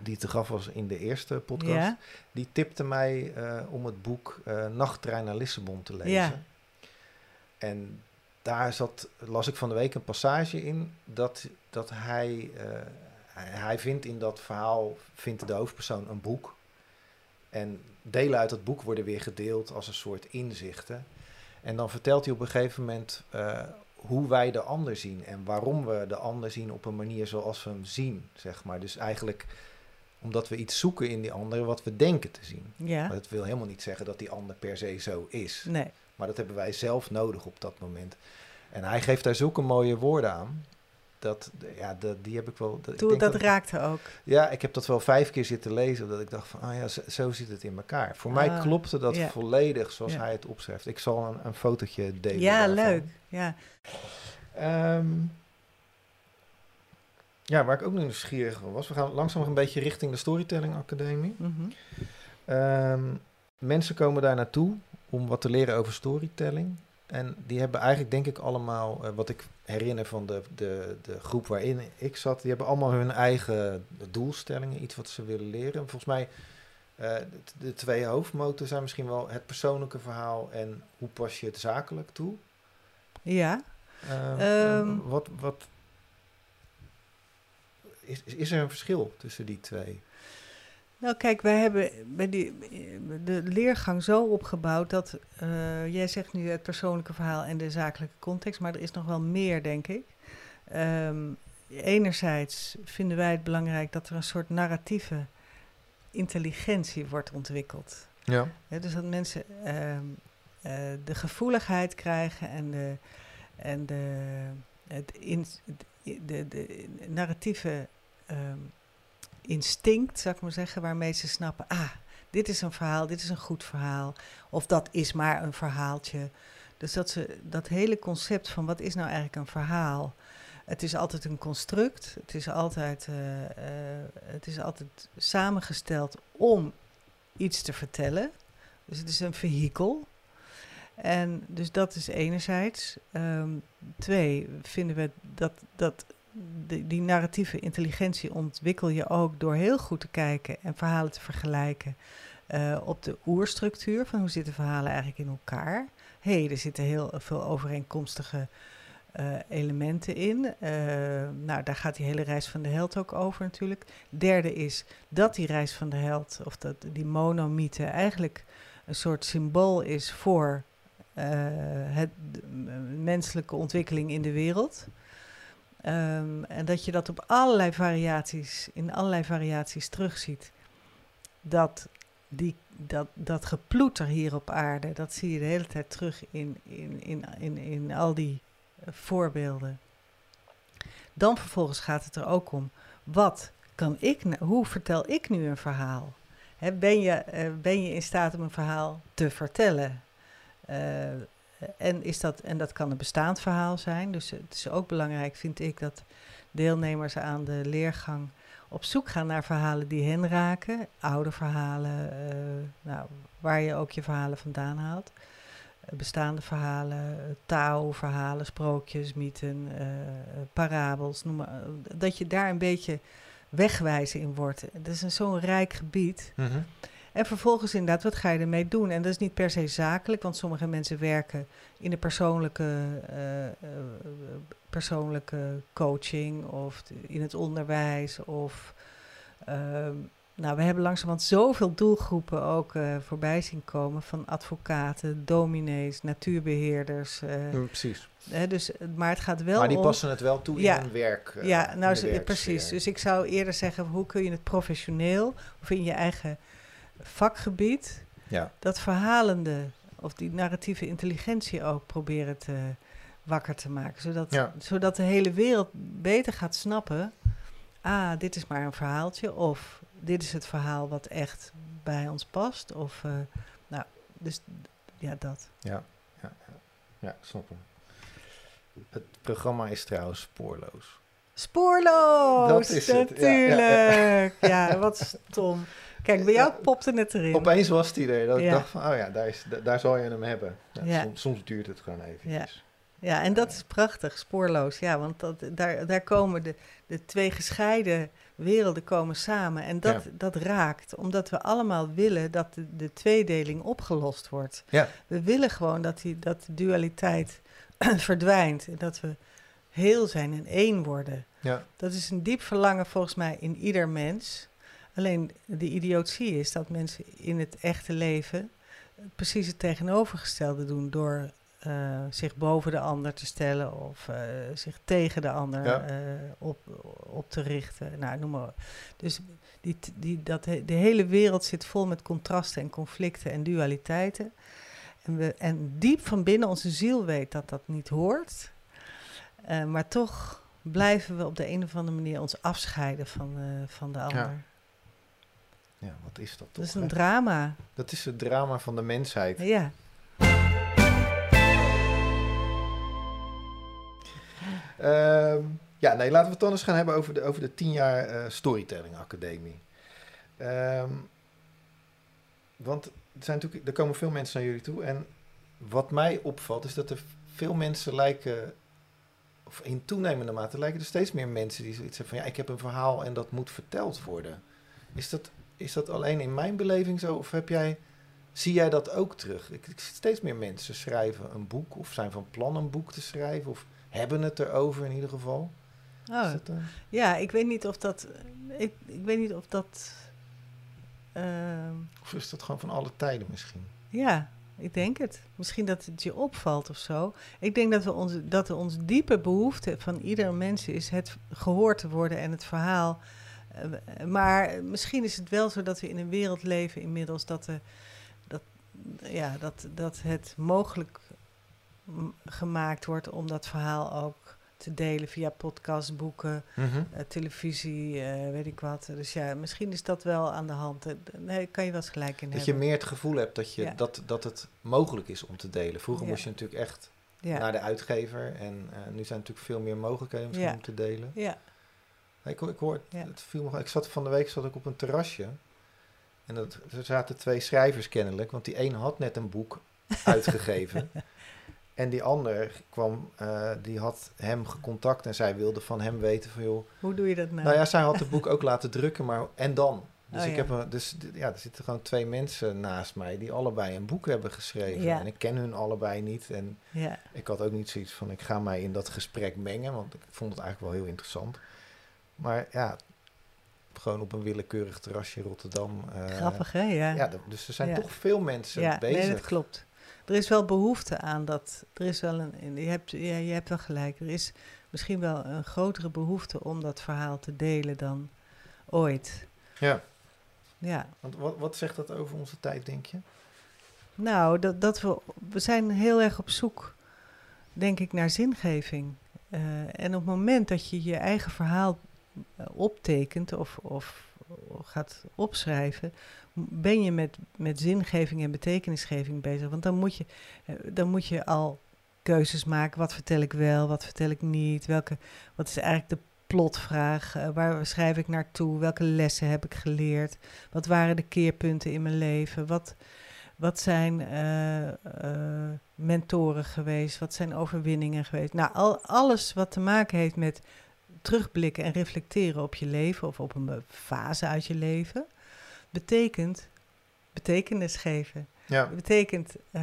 S2: die te gaf was in de eerste podcast.
S1: Ja.
S2: Die tipte mij eh, om het boek eh Nachttrein naar Lissabon te lezen.
S1: Ja.
S2: En daar zat, las ik van de week een passage in dat, dat hij, hij vindt in dat verhaal, vindt de hoofdpersoon een boek. En delen uit dat boek worden weer gedeeld als een soort inzichten. En dan vertelt hij op een gegeven moment uh, hoe wij de ander zien en waarom we de ander zien op een manier zoals we hem zien, zeg maar. Dus eigenlijk omdat we iets zoeken in die ander wat we denken te zien. Ja. Maar dat wil helemaal niet zeggen dat die ander per se zo is.
S1: Nee.
S2: Maar dat hebben wij zelf nodig op dat moment. En hij geeft daar zulke mooie woorden aan. Dat, ja, dat, die heb ik wel.
S1: Dat, Toen, dat, raakte ook.
S2: Ja, ik heb dat wel vijf keer zitten lezen. Dat ik dacht van, ah ja, zo, zo zit het in elkaar. Voor mij ah, klopte dat volledig zoals hij het opschrijft. Ik zal een, een fotootje delen.
S1: Ja, leuk. Ja.
S2: Um, ja, waar ik ook nu nieuwsgierig was. We gaan langzaam een beetje richting de Storytelling Academie. Mm mensen komen daar naartoe om wat te leren over storytelling. En die hebben eigenlijk, denk ik, allemaal, uh, wat ik herinner van de, de, de groep waarin ik zat, die hebben allemaal hun eigen doelstellingen, iets wat ze willen leren. Volgens mij, uh, de, de, twee hoofdmoten zijn misschien wel het persoonlijke verhaal en hoe pas je het zakelijk toe.
S1: Ja.
S2: Um, wat, wat, is, is er een verschil tussen die twee?
S1: Nou, kijk, wij hebben bij die, de leergang zo opgebouwd dat uh, jij zegt nu het persoonlijke verhaal en de zakelijke context, maar er is nog wel meer, denk ik. Um, enerzijds vinden wij het belangrijk dat er een soort narratieve intelligentie wordt ontwikkeld.
S2: Ja.
S1: dus dat mensen uh, uh, de gevoeligheid krijgen en de, en de, het in, de, de narratieve um, instinct, zou ik maar zeggen, waarmee ze snappen, ah, dit is een verhaal, dit is een goed verhaal, of dat is maar een verhaaltje. Dus dat ze dat hele concept van wat is nou eigenlijk een verhaal, het is altijd een construct, het is altijd, uh, uh, het is altijd samengesteld om iets te vertellen. Dus het is een vehikel. En dus dat is enerzijds. Um, twee, vinden we dat, dat die, die narratieve intelligentie ontwikkel je ook door heel goed te kijken en verhalen te vergelijken uh, op de oerstructuur van hoe zitten verhalen eigenlijk in elkaar. Hé, hey, er zitten heel veel overeenkomstige uh, elementen in. Uh, nou, daar gaat die hele reis van de held ook over natuurlijk. Derde is dat die reis van de held, of dat die monomythe, eigenlijk een soort symbool is voor het, menselijke ontwikkeling in de wereld. Um, en dat je dat op allerlei variaties, in allerlei variaties terugziet. Dat, die, dat, dat geploeter hier op aarde, dat zie je de hele tijd terug in, in, in, in, in al die uh, voorbeelden. Dan vervolgens gaat het er ook om, wat kan ik, hoe vertel ik nu een verhaal? Ben, je, uh, ben je in staat om een verhaal te vertellen? Uh, en, is dat, en dat kan een bestaand verhaal zijn. Dus het is ook belangrijk, vind ik, dat deelnemers aan de leergang op zoek gaan naar verhalen die hen raken. Oude verhalen, uh, nou, waar je ook je verhalen vandaan haalt. Uh, bestaande verhalen, taalverhalen, sprookjes, mythen, parabels. Noem maar, dat je daar een beetje wegwijzen in wordt. Het is zo'n rijk gebied. Mm en vervolgens inderdaad, wat ga je ermee doen? En dat is niet per se zakelijk, want sommige mensen werken in de persoonlijke, uh, uh, persoonlijke coaching of in het onderwijs. Of, uh, nou, we hebben langzamerhand zoveel doelgroepen ook uh, voorbij zien komen van advocaten, dominees, natuurbeheerders.
S2: Ja, precies.
S1: Hè, dus, maar het gaat wel
S2: Maar die passen het wel toe in hun werk.
S1: ja, nou, precies. Dus ik zou eerder zeggen, hoe kun je het professioneel of in je eigen vakgebied ja. dat verhalende of die narratieve intelligentie ook proberen te wakker te maken. Zodat, zodat de hele wereld beter gaat snappen. Ah, dit is maar een verhaaltje. Of dit is het verhaal wat echt bij ons past. Of uh, nou, dus ja, dat.
S2: Ja, ja, ja. ja snap hem. Het programma is trouwens spoorloos.
S1: Spoorloos! Dat is natuurlijk! Ja, ja, ja. wat stom. Kijk, bij jou popte het erin.
S2: Opeens was hij er. Dat ik dacht van, oh ja, daar, is, daar zal je hem hebben. Soms, soms, duurt het gewoon even.
S1: Ja. ja, en dat is prachtig, spoorloos. Ja, want dat, daar, daar komen de, de twee gescheiden werelden komen samen. En dat, dat raakt, omdat we allemaal willen dat de, de tweedeling opgelost wordt.
S2: Ja.
S1: We willen gewoon dat, die, dat de dualiteit <clears throat> verdwijnt. En dat we heel zijn en één worden.
S2: Ja.
S1: Dat is een diep verlangen volgens mij in ieder mens. Alleen de idiotie is dat mensen in het echte leven precies het tegenovergestelde doen door uh, zich boven de ander te stellen of uh, zich tegen de ander
S2: Ja.
S1: uh, op, op te richten. Nou, noem maar. Dus die, die, dat, he- de hele wereld zit vol met contrasten en conflicten en dualiteiten. En, we, en diep van binnen onze ziel weet dat dat niet hoort. Eh, maar toch blijven we op de een of andere manier ons afscheiden van, eh, van de ander.
S2: ja, wat is dat toch?
S1: Dat is
S2: hè?
S1: een drama.
S2: Dat is het drama van de mensheid.
S1: Ja.
S2: Ehm, ja, nee, laten we het dan eens gaan hebben over de, over de 10 jaar eh, Storytelling Academie. Ehm, want er, zijn natuurlijk, er komen veel mensen naar jullie toe. En wat mij opvalt is dat er veel mensen lijken, of in toenemende mate lijken er steeds meer mensen die zoiets hebben van ja, ik heb een verhaal en dat moet verteld worden. Is dat, is dat alleen in mijn beleving zo? Of heb jij, zie jij dat ook terug? Ik, ik zie steeds meer mensen schrijven een boek of zijn van plan een boek te schrijven. Of hebben het erover in ieder geval.
S1: Oh,
S2: dat, eh,
S1: ja, ik weet niet of dat. Ik, ik weet niet of dat. ehm,
S2: of is dat gewoon van alle tijden misschien?
S1: ja, ik denk het. Misschien dat het je opvalt of zo. Ik denk dat we onze, dat onze diepe behoefte van ieder mens is het gehoord te worden en het verhaal. Eh, maar misschien is het wel zo dat we in een wereld leven inmiddels dat, de, dat, ja, dat, dat het mogelijk gemaakt wordt om dat verhaal ook te delen via podcasts, boeken,
S2: Mhm.
S1: eh, televisie, eh, weet ik wat. Dus ja, misschien is dat wel aan de hand. Eh, Nee, kan je wel eens gelijk in
S2: Dat je meer het gevoel hebt dat, je,
S1: Ja.
S2: dat, dat het mogelijk is om te delen. Vroeger
S1: Ja.
S2: moest je natuurlijk echt
S1: ja.
S2: naar de uitgever. En eh, nu zijn natuurlijk veel meer mogelijkheden om te delen.
S1: ja,
S2: Ik, ik hoor,
S1: Ja.
S2: het viel me, ik zat van de week zat ik op een terrasje. En dat, er zaten twee schrijvers kennelijk. Want die een had net een boek <laughs> uitgegeven. En die ander kwam, eh, die had hem gecontact en zij wilde van hem weten van joh.
S1: hoe doe je dat nou?
S2: Nou ja, zij had het boek <laughs> ook laten drukken, maar en dan? Dus
S1: Oh,
S2: ik
S1: ja.
S2: heb een, dus ja, er zitten gewoon twee mensen naast mij die allebei een boek hebben geschreven.
S1: Ja.
S2: En ik ken hun allebei niet. En
S1: ja,
S2: ik had ook niet zoiets van ik ga mij in dat gesprek mengen, want ik vond het eigenlijk wel heel interessant. Maar ja, gewoon op een willekeurig terrasje in Rotterdam. eh,
S1: grappig hè? Ja,
S2: Ja, dus er zijn
S1: Ja.
S2: toch veel mensen
S1: ja
S2: bezig.
S1: nee, dat klopt. Er is wel behoefte aan dat. Er is wel een. Je hebt, ja, je hebt wel gelijk. Er is misschien wel een grotere behoefte om dat verhaal te delen dan ooit.
S2: Ja,
S1: Ja.
S2: want wat, wat zegt dat over onze tijd, denk je?
S1: Nou, dat, dat we, we zijn heel erg op zoek, denk ik, naar zingeving. Eh, en op het moment dat je je eigen verhaal optekent of, of gaat opschrijven, ben je met, met zingeving en betekenisgeving bezig. Want dan moet, je, eh, dan moet je al keuzes maken. Wat vertel ik wel, wat vertel ik niet? Welke, wat is eigenlijk de plotvraag? Eh, waar schrijf ik naartoe? Welke lessen heb ik geleerd? Wat waren de keerpunten in mijn leven? Wat, wat zijn eh, eh, mentoren geweest? Wat zijn overwinningen geweest? Nou, al, alles wat te maken heeft met terugblikken en reflecteren op je leven of op een fase uit je leven, betekent betekenis geven.
S2: Ja,
S1: Het betekent eh,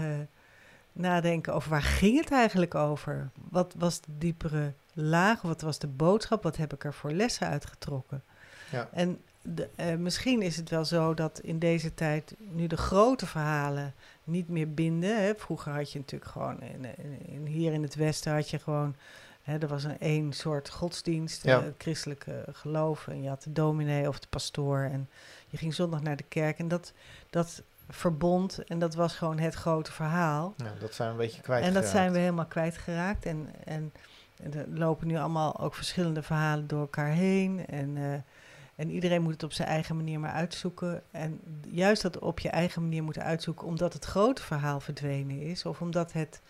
S1: nadenken over waar ging het eigenlijk over? Wat was de diepere laag? Wat was de boodschap? Wat heb ik er voor lessen uitgetrokken?
S2: ja.
S1: En de, eh, misschien is het wel zo dat in deze tijd nu de grote verhalen niet meer binden. Hè. Vroeger had je natuurlijk gewoon, in, in- in- hier in het Westen had je gewoon, hè, er was een één soort godsdienst,
S2: Ja.
S1: eh, het christelijke geloof. En je had de dominee of de pastoor en je ging zondag naar de kerk. En dat, dat verbond en dat was gewoon het grote verhaal.
S2: ja, dat zijn we een beetje kwijt.
S1: En dat zijn we helemaal kwijtgeraakt. En, en, en er lopen nu allemaal ook verschillende verhalen door elkaar heen. En, eh, en iedereen moet het op zijn eigen manier maar uitzoeken. En juist dat op je eigen manier moeten uitzoeken, omdat het grote verhaal verdwenen is. Of omdat het,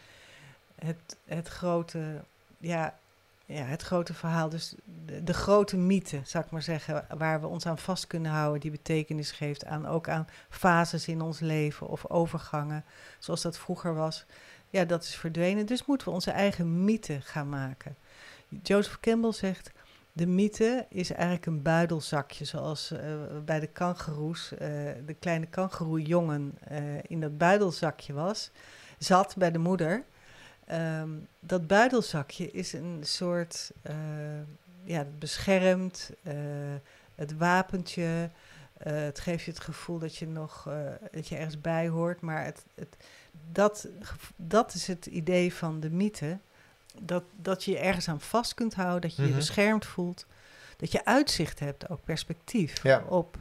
S1: het, het grote, ja, ja, het grote verhaal, dus de, de grote mythe, zou ik maar zeggen, waar we ons aan vast kunnen houden, die betekenis geeft aan ook aan fases in ons leven of overgangen, zoals dat vroeger was. Ja, dat is verdwenen. Dus moeten we onze eigen mythe gaan maken. Joseph Campbell zegt: de mythe is eigenlijk een buidelzakje, zoals eh, bij de kangeroes, eh, de kleine kangeroejongen eh in dat buidelzakje was, zat bij de moeder. Ehm, dat buidelzakje is een soort, uh, ja, het beschermt, uh, het wapentje. Uh, het geeft je het gevoel dat je nog, dat je ergens bij hoort. Maar het, het, dat, dat is het idee van de mythe. Dat, dat je je ergens aan vast kunt houden, dat je je mhm. beschermd voelt. Dat je uitzicht hebt, ook perspectief op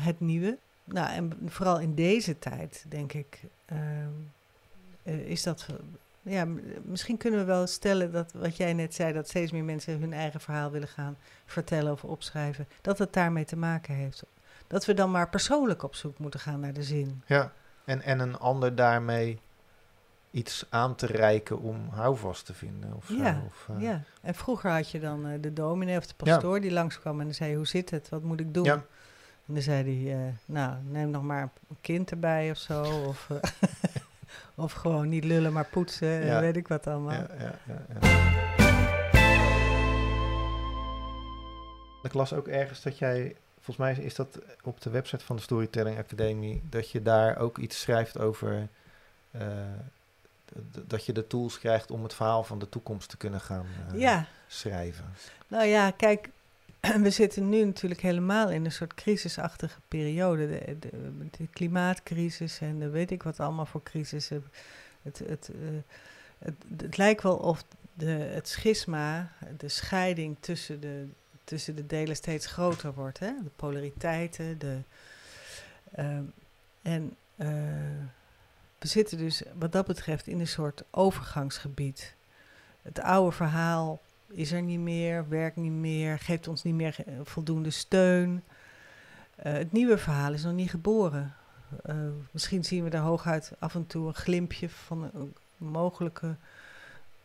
S1: het nieuwe. Nou, en vooral in deze tijd, denk ik, ehm, is dat ja, misschien kunnen we wel stellen dat wat jij net zei, dat steeds meer mensen hun eigen verhaal willen gaan vertellen of opschrijven, dat het daarmee te maken heeft. Dat we dan maar persoonlijk op zoek moeten gaan naar de zin.
S2: Ja, en, en een ander daarmee iets aan te reiken om houvast te vinden. Of
S1: ja, of, uh... ja, en vroeger had je dan uh, de dominee of de pastoor die langskwam en dan zei: Hoe zit het? Wat moet ik doen? Ja. En dan zei hij: uh, Nou, neem nog maar een kind erbij of zo. Of, <laughs> of gewoon niet lullen, maar poetsen. Ja. Weet ik wat allemaal. Ja, ja, ja,
S2: Ik las ook ergens dat jij, volgens mij is dat op de website van de Storytelling Academie, dat je daar ook iets schrijft over uh, dat je de tools krijgt om het verhaal van de toekomst te kunnen gaan uh, ja. schrijven.
S1: Nou ja, kijk, we zitten nu natuurlijk helemaal in een soort crisisachtige periode. De, de, klimaatcrisis en de weet ik wat allemaal voor crisissen. Het, uh, het, het, lijkt wel of de, het schisma, de scheiding tussen de, tussen de delen steeds groter wordt. Hè? De polariteiten. De, uh, en uh, we zitten dus wat dat betreft in een soort overgangsgebied. Het oude verhaal is er niet meer, werkt niet meer, geeft ons niet meer voldoende steun. Uh, het nieuwe verhaal is nog niet geboren. Uh, misschien zien we daar hooguit af en toe een glimpje van een mogelijke,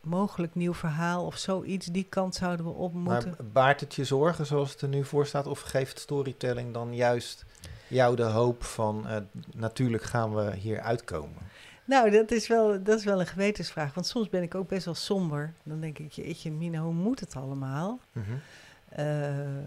S1: mogelijk nieuw verhaal of zoiets. Die kant zouden we op moeten.
S2: Maar baart het je zorgen zoals het er nu voor staat? Of geeft storytelling dan juist jou de hoop van uh, natuurlijk gaan we hier uitkomen?
S1: Nou, dat is, wel, dat is wel een gewetensvraag. Want soms ben ik ook best wel somber. Dan denk ik, jeetje, Mina, hoe moet het allemaal? Mhm. Eh,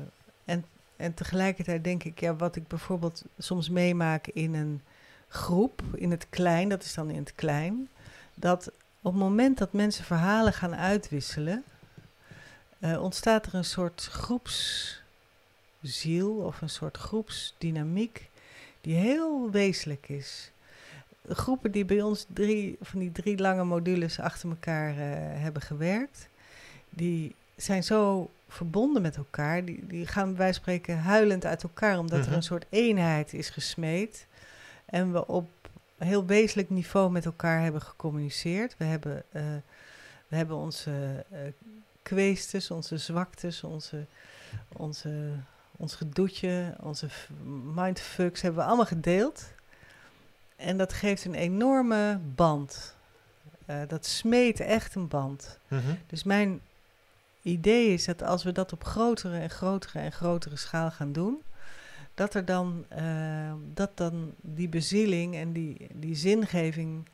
S1: en, en tegelijkertijd denk ik, ja, wat ik bijvoorbeeld soms meemaak in een groep, in het klein, dat is dan in het klein, dat op het moment dat mensen verhalen gaan uitwisselen, uh, ontstaat er een soort groepsziel of een soort groepsdynamiek die heel wezenlijk is groepen die bij ons drie van die drie lange modules achter elkaar uh, hebben gewerkt, die zijn zo verbonden met elkaar. Die, die gaan wij spreken huilend uit elkaar, omdat er mhm. een soort eenheid is gesmeed. En we op heel wezenlijk niveau met elkaar hebben gecommuniceerd. We hebben, uh, we hebben onze uh, kweestes, onze zwaktes, onze, onze, ons gedoetje, onze mindfucks hebben we allemaal gedeeld. En dat geeft een enorme band. Uh, dat smeet echt een band. Mm -hmm. Dus mijn idee is dat als we dat op grotere en grotere en grotere schaal gaan doen, dat er dan, uh, dat dan die bezieling en die, die zingeving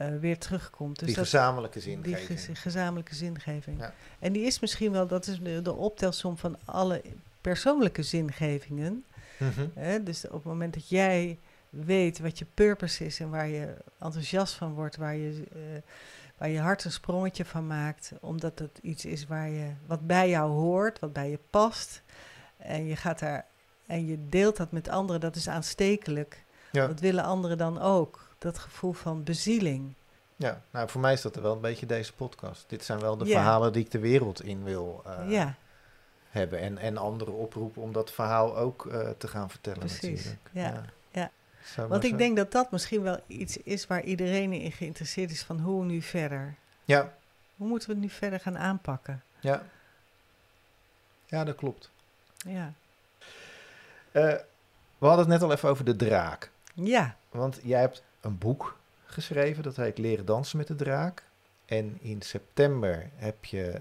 S1: uh, weer terugkomt.
S2: Dus die gezamenlijke zingeving.
S1: Die ge gezamenlijke zingeving. Ja. En die is misschien wel, dat is de, de optelsom van alle persoonlijke zingevingen. Mm -hmm. dus op het moment dat jij weet wat je purpose is en waar je enthousiast van wordt, waar je, uh, waar je hart een sprongetje van maakt, omdat het iets is waar je, wat bij jou hoort, wat bij je past. En je gaat daar en je deelt dat met anderen, dat is aanstekelijk. Ja. Dat willen anderen dan ook. Dat gevoel van bezieling.
S2: Ja, nou voor mij is dat wel een beetje deze podcast. Dit zijn wel de verhalen die ik de wereld in wil uh, ja. hebben. En, en anderen oproepen om dat verhaal ook uh, te gaan vertellen Precies. natuurlijk.
S1: Ja. Want ik denk dat dat misschien wel iets is waar iedereen in geïnteresseerd is van hoe nu verder.
S2: Ja.
S1: Hoe moeten we het nu verder gaan aanpakken?
S2: Ja. Ja, dat klopt.
S1: Ja.
S2: Uh, we hadden het net al even over de draak.
S1: Ja.
S2: Want jij hebt een boek geschreven, dat heet Leren dansen met de draak. En in september heb je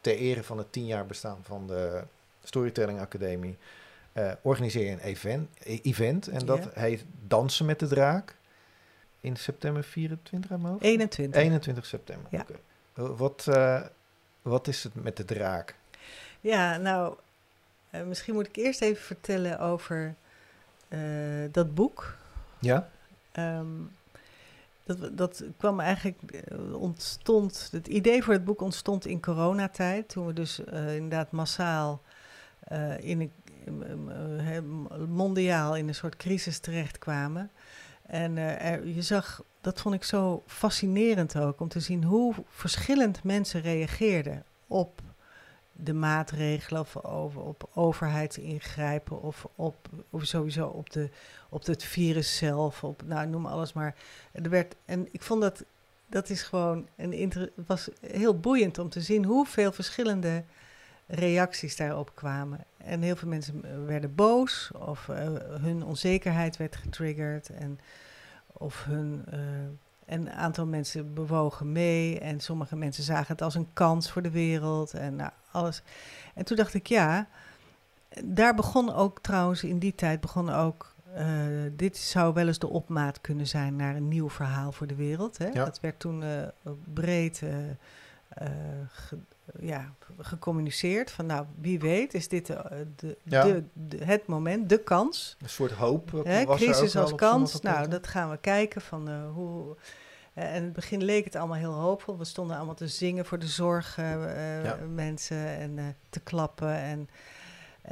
S2: ter ere van het tien jaar bestaan van de Storytelling Academie uh, organiseer je een event, event en dat heet Dansen met de Draak. In september 24 aan
S1: 21.
S2: 21 september. Ja. Wat, uh, wat is het met de draak?
S1: Ja, nou, uh, misschien moet ik eerst even vertellen over dat boek.
S2: Ja.
S1: Um, dat, dat kwam eigenlijk, eh, ontstond, het idee voor het boek ontstond in coronatijd. Toen we dus uh, inderdaad massaal uh, in een, mondiaal in een soort crisis terechtkwamen. En er, je zag, dat vond ik zo fascinerend ook, om te zien hoe verschillend mensen reageerden op de maatregelen of over, op overheidsingrijpen of, op, of sowieso op, de, op het virus zelf, op, nou noem alles maar. Er werd, en ik vond dat, dat is gewoon, een was heel boeiend om te zien hoeveel verschillende reacties daarop kwamen. En heel veel mensen werden boos of uh, hun onzekerheid werd getriggerd en of hun... Uh, en een aantal mensen bewogen mee en sommige mensen zagen het als een kans voor de wereld en nou, alles. En toen dacht ik, ja, daar begon ook trouwens in die tijd begon ook, uh, dit zou wel eens de opmaat kunnen zijn naar een nieuw verhaal voor de wereld. Hè? Dat werd toen uh, breed uh, ja, gecommuniceerd van, nou, wie weet is dit de, de, ja. de, het moment, de kans.
S2: Een soort hoop.
S1: Hè? Crisis als kans, nou, dat gaan we kijken van hoe uh, en in het begin leek het allemaal heel hoopvol. We stonden allemaal te zingen voor de zorgmensen uh, ja. en uh, te klappen. En,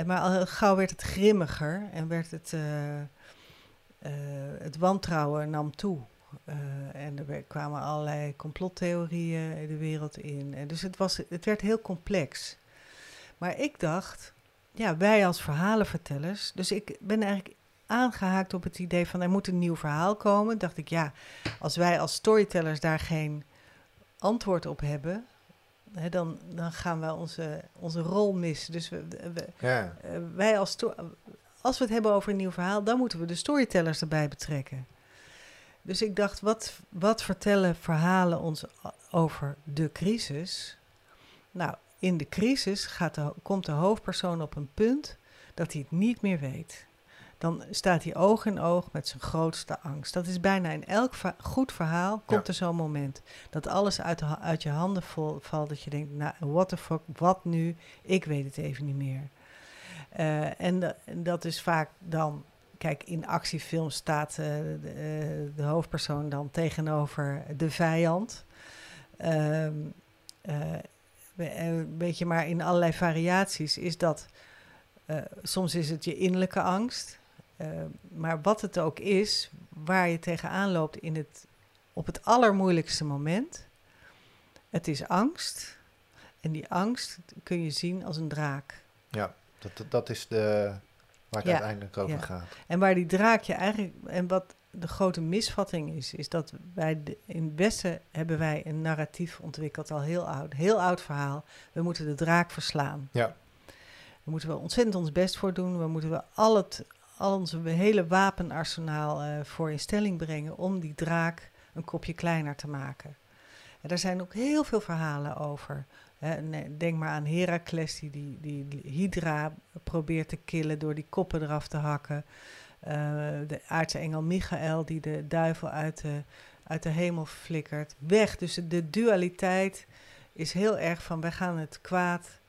S1: maar al gauw werd het grimmiger en werd het, het wantrouwen nam toe. En er kwamen allerlei complottheorieën de wereld in. En dus het, was, het werd heel complex. Maar ik dacht, ja, wij als verhalenvertellers. Dus ik ben eigenlijk aangehaakt op het idee van er moet een nieuw verhaal komen. Dacht ik, ja, als wij als storytellers daar geen antwoord op hebben, dan, dan gaan we onze, onze rol missen. Dus we, ja. Eh, wij als, als we het hebben over een nieuw verhaal, dan moeten we de storytellers erbij betrekken. Dus ik dacht, wat, wat vertellen verhalen ons over de crisis? Nou, in de crisis gaat de, komt de hoofdpersoon op een punt dat hij het niet meer weet dan staat hij oog in oog met zijn grootste angst. Dat is bijna in elk goed verhaal komt er zo'n moment. Dat alles uit, uit je handen valt, dat je denkt, nou, what the fuck, wat nu? Ik weet het even niet meer. Uh, en, dat is vaak dan, kijk, in actiefilms staat de, uh, de, hoofdpersoon dan tegenover de vijand. ehm, beetje maar in allerlei variaties is dat... soms is het je innerlijke angst. Uh, maar wat het ook is, waar je tegenaan loopt in het, op het allermoeilijkste moment, het is angst. En die angst kun je zien als een draak.
S2: Ja, dat, dat is de, waar het uiteindelijk over gaat.
S1: En waar die draak je eigenlijk, en wat de grote misvatting is, is dat wij de, in het Westen hebben wij een narratief ontwikkeld, al heel oud, heel oud verhaal. We moeten de draak verslaan.
S2: Ja.
S1: Daar moeten we ontzettend ons best voor doen. We moeten we al het, al onze hele wapenarsenaal uh, voor in stelling brengen om die draak een kopje kleiner te maken. En daar zijn ook heel veel verhalen over. Denk maar aan Herakles, die, die, Hydra probeert te killen door die koppen eraf te hakken. Uh, de aardse engel Michael, die de duivel uit de, uit de hemel flikkert. Weg. Dus de dualiteit is heel erg van wij gaan het kwaad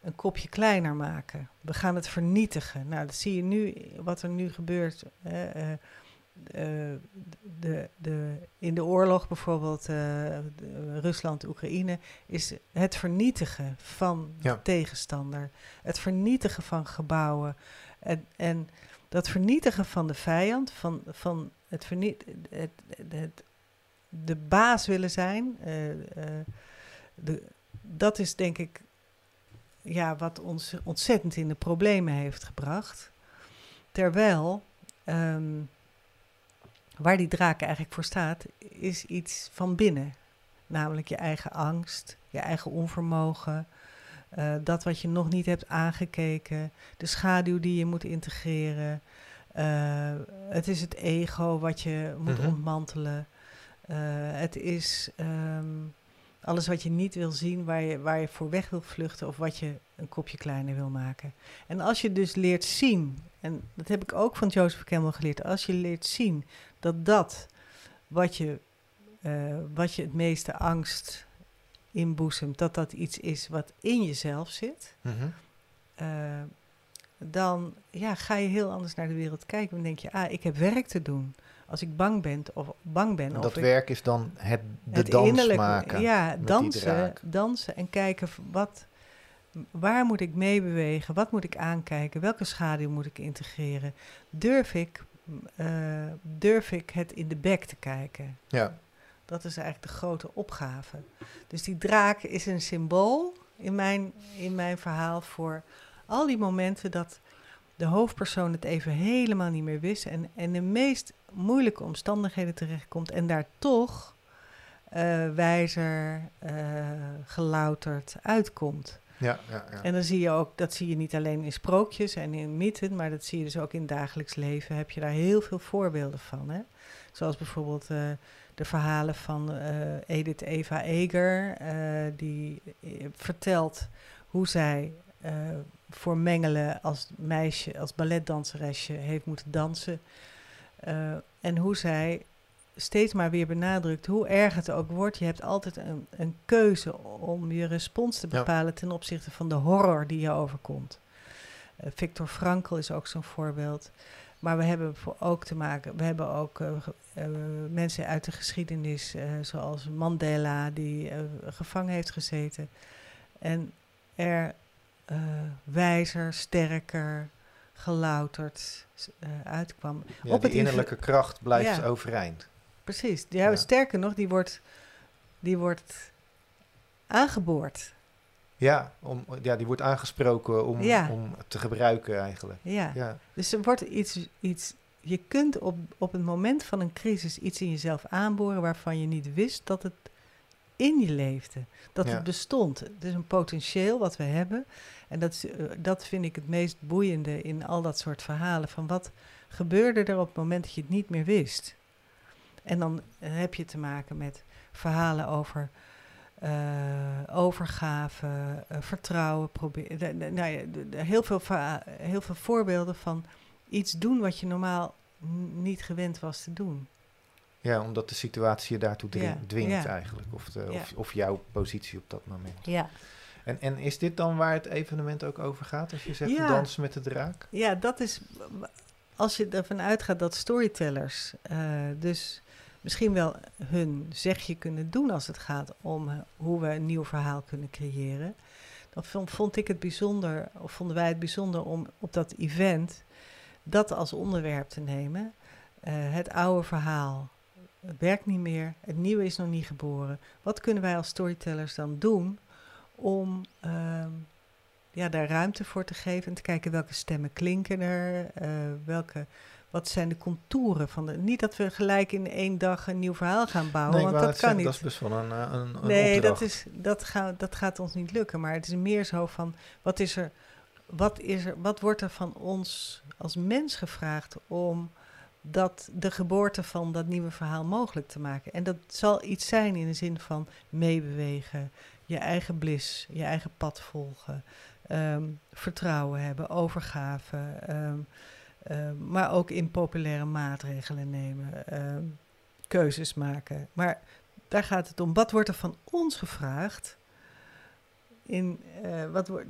S1: een kopje kleiner maken. We gaan het vernietigen. Nou, dat zie je nu, wat er nu gebeurt. Uh, de, de, in de oorlog bijvoorbeeld, uh, Rusland-Oekraïne, is het vernietigen van de tegenstander. Het vernietigen van gebouwen. En, en dat vernietigen van de vijand, van, van het, verniet, het, het, de baas willen zijn, de, dat is denk ik ja, wat ons ontzettend in de problemen heeft gebracht. Terwijl ehm, waar die draak eigenlijk voor staat, is iets van binnen. Namelijk je eigen angst, je eigen onvermogen, uh, dat wat je nog niet hebt aangekeken, de schaduw die je moet integreren. Uh, het is het ego wat je moet mm ontmantelen. Uh, het is um, alles wat je niet wil zien, waar je, waar je voor weg wil vluchten of wat je een kopje kleiner wil maken. En als je dus leert zien, en dat heb ik ook van Joseph Campbell geleerd, als je leert zien dat dat wat je, uh, wat je het meeste angst inboezemt, dat dat iets is wat in jezelf zit, mm -hmm. uh, dan ja, ga je heel anders naar de wereld kijken. Dan denk je, ah, ik heb werk te doen. Als ik bang ben of bang ben.
S2: En dat werk is dan het, de
S1: het
S2: dans maken.
S1: Ja, dansen, dansen en kijken wat, waar moet ik mee bewegen, wat moet ik aankijken, welke schaduw moet ik integreren. Durf ik, eh, durf ik het in de bek te kijken?
S2: Ja,
S1: Dat is eigenlijk de grote opgave. Dus die draak is een symbool in mijn, in mijn verhaal voor al die momenten dat de hoofdpersoon het even helemaal niet meer wist en in de meest moeilijke omstandigheden terechtkomt en daar toch eh, wijzer, eh, gelouterd uitkomt.
S2: ja, ja. ja.
S1: En dan zie je ook, dat zie je niet alleen in sprookjes en in mythen, maar dat zie je dus ook in het dagelijks leven. Heb je daar heel veel voorbeelden van. Hè? Zoals bijvoorbeeld eh, de verhalen van Edith Eva Eger, die vertelt hoe zij voor Mengelen als meisje, als balletdanseresje heeft moeten dansen. Eh, en hoe zij steeds maar weer benadrukt hoe erg het ook wordt. Je hebt altijd een, een keuze om je respons te
S2: Ja.
S1: bepalen ten opzichte van de horror die je overkomt. Eh, Victor Frankl is ook zo'n voorbeeld. Maar we hebben voor ook te maken, we hebben ook eh, mensen uit de geschiedenis, zoals Mandela, die gevangen heeft gezeten. En er eh, wijzer, sterker, gelouterd eh, uitkwam.
S2: Ja,
S1: op
S2: die
S1: het
S2: innerlijke kracht blijft
S1: Ja.
S2: overeind.
S1: Precies. Ja,
S2: Ja.
S1: Sterker nog, die wordt, die wordt aangeboord.
S2: Ja, om, ja, die wordt aangesproken om,
S1: Ja.
S2: om te gebruiken eigenlijk.
S1: Ja.
S2: Ja,
S1: Dus er wordt iets, iets. Je kunt op, op het moment van een crisis iets in jezelf aanboren waarvan je niet wist dat het in je leefde. Dat
S2: Ja.
S1: het bestond. Het is een potentieel wat we hebben. En dat, is, eh, dat vind ik het meest boeiende in al dat soort verhalen. Van wat gebeurde er op het moment dat je het niet meer wist? En dan heb je te maken met verhalen over eh, overgave, eh, vertrouwen. Probeer, nou ja, de- heel, veel heel veel voorbeelden van iets doen wat je normaal niet gewend was te doen.
S2: Ja, omdat de situatie je daartoe dring- dwingt eigenlijk. Of, de, of, of jouw positie op dat moment.
S1: Ja.
S2: En, en is dit dan waar het evenement ook over gaat? Als je zegt
S1: Ja.
S2: dansen met de draak?
S1: Ja, dat is. Als je ervan uitgaat dat storytellers eh, dus misschien wel hun zegje kunnen doen als het gaat om eh, hoe we een nieuw verhaal kunnen creëren. Dan vond, vond ik het bijzonder, of vonden wij het bijzonder om op dat event dat als onderwerp te nemen. Eh, het oude verhaal het werkt niet meer, het nieuwe is nog niet geboren. Wat kunnen wij als storytellers dan doen om ehm, ja, daar ruimte voor te geven en te kijken welke stemmen klinken er, eh, welke, wat zijn de contouren van de. Niet dat we gelijk in één dag een nieuw verhaal gaan bouwen,
S2: nee,
S1: want dat kan
S2: zeggen,
S1: niet.
S2: dat is best wel een, eh, een, een
S1: nee,
S2: opdracht.
S1: dat, is, dat, gaat dat gaat ons niet lukken. Maar het is meer zo van wat is er, wat is er, wat wordt er van ons als mens gevraagd om dat de geboorte van dat nieuwe verhaal mogelijk te maken. En dat zal iets zijn in de zin van meebewegen, je eigen blis, je eigen pad volgen, ehm, vertrouwen hebben, overgave, ehm, ehm, maar ook impopulaire maatregelen nemen, keuzes maken. Maar daar gaat het om. Wat wordt er van ons gevraagd? In, eh, wat wordt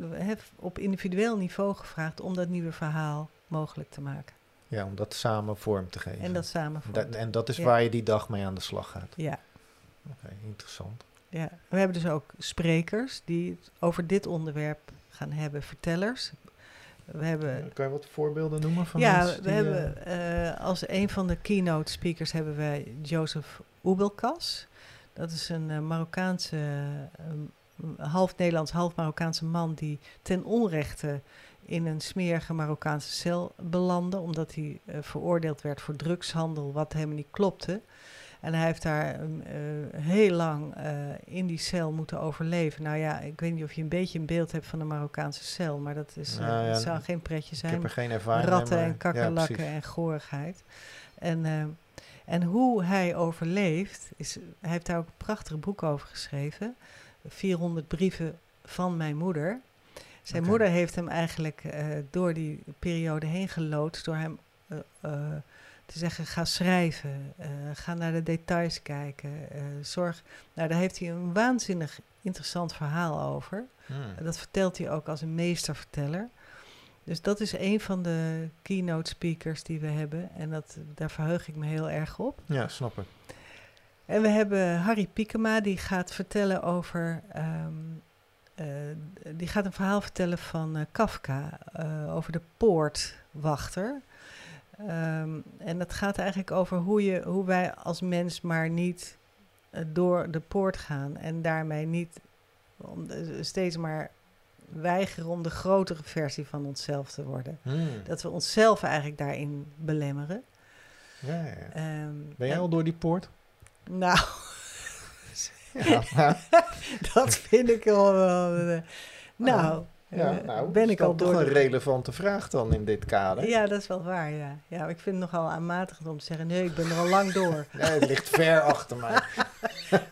S1: op individueel niveau gevraagd om dat nieuwe verhaal mogelijk te maken.
S2: Ja, om dat samen vorm te geven.
S1: En dat samen vormt.
S2: en dat is
S1: Ja.
S2: waar je die dag mee aan de slag gaat.
S1: Ja,
S2: Oké, interessant.
S1: ja. We hebben dus ook sprekers die het over dit onderwerp gaan hebben, vertellers. We hebben
S2: Kan je wat voorbeelden noemen van
S1: ja,
S2: mensen
S1: we
S2: die,
S1: hebben
S2: eh,
S1: eh, als een van de keynote speakers hebben wij Joseph Oebelkas. Dat is een eh, Marokkaanse, half Nederlands, half Marokkaanse man die ten onrechte in een smerige Marokkaanse cel belandde, omdat hij eh, veroordeeld werd voor drugshandel, wat helemaal niet klopte. En hij heeft daar ehm, eh, heel lang eh, in die cel moeten overleven. Nou ja, ik weet niet of je een beetje een beeld hebt van een Marokkaanse cel, maar dat, is,
S2: Nou ja,
S1: dat zou geen pretje
S2: ik
S1: zijn.
S2: heb er geen ervaring mee,
S1: Ratten en kakkerlakken en goorigheid. En, en hoe hij overleeft, is, hij heeft daar ook een prachtig boek over geschreven. 400 brieven van mijn moeder. Zijn moeder heeft hem eigenlijk eh, door die periode heen geloodst, door hem eh, eh, te zeggen: ga schrijven, ga naar de details kijken, zorg. Nou, daar heeft hij een waanzinnig interessant verhaal over.
S2: Hmm.
S1: Dat vertelt hij ook als een meesterverteller. Dus dat is een van de keynote speakers die we hebben. En dat, daar verheug ik me heel erg op.
S2: Ja, snap ik.
S1: En we hebben Harry Piekema, die gaat vertellen over. ehm, eh, die gaat een verhaal vertellen van eh, Kafka eh, over de poortwachter. Ehm, en dat gaat eigenlijk over hoe, je, hoe wij als mens maar niet door de poort gaan. En daarmee niet om steeds maar weigeren om de grotere versie van onszelf te worden.
S2: Hmm.
S1: Dat we onszelf eigenlijk daarin belemmeren.
S2: Ja, ja.
S1: Ehm,
S2: Ben jij
S1: en-
S2: al door die poort?
S1: Nou, <laughs>
S2: Ja, <laughs>
S1: dat vind ik wel wel. eh, nou,
S2: ja,
S1: eh,
S2: nou,
S1: ben
S2: is
S1: ik
S2: dat
S1: al
S2: toch
S1: door.
S2: een
S1: de-
S2: relevante vraag dan in dit kader?
S1: Ja, dat is wel waar, ja. Ja, maar ik vind het nogal aanmatigend om te zeggen, nee, ik ben er al lang door. <laughs>
S2: Nee, het ligt ver achter mij.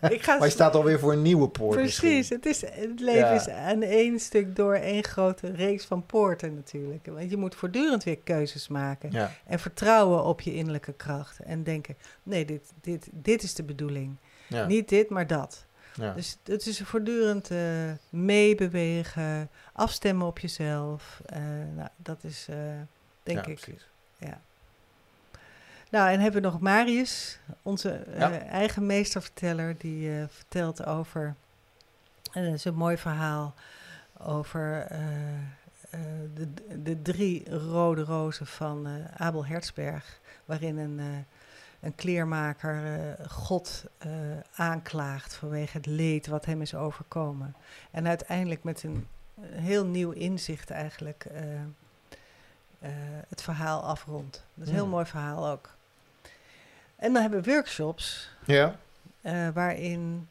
S2: <laughs>
S1: ik ga
S2: Maar je staat alweer voor een nieuwe poort
S1: Precies, het, is, het leven
S2: Ja.
S1: is aan één stuk door één grote reeks van poorten natuurlijk. Want je moet voortdurend weer keuzes maken.
S2: Ja,
S1: En vertrouwen op je innerlijke kracht. En denken, nee, dit, dit, dit is de bedoeling.
S2: Ja,
S1: Niet dit, maar dat.
S2: ja.
S1: Dus het is voortdurend eh, meebewegen, afstemmen op jezelf. Eh, nou, dat is, eh, denk
S2: Ja,
S1: ik,
S2: precies.
S1: ja. Nou, en hebben we nog Marius, onze
S2: Ja.
S1: eigen meesterverteller, die vertelt over, en dat is een mooi verhaal, over de, de drie rode rozen van Abel Hertzberg, waarin een, een kleermaker eh, God eh, aanklaagt vanwege het leed wat hem is overkomen. En uiteindelijk met een, een heel nieuw inzicht eigenlijk eh, het verhaal afrondt. Dat is een heel
S2: Hmm.
S1: mooi verhaal ook. En dan hebben we workshops
S2: Ja,
S1: waarin,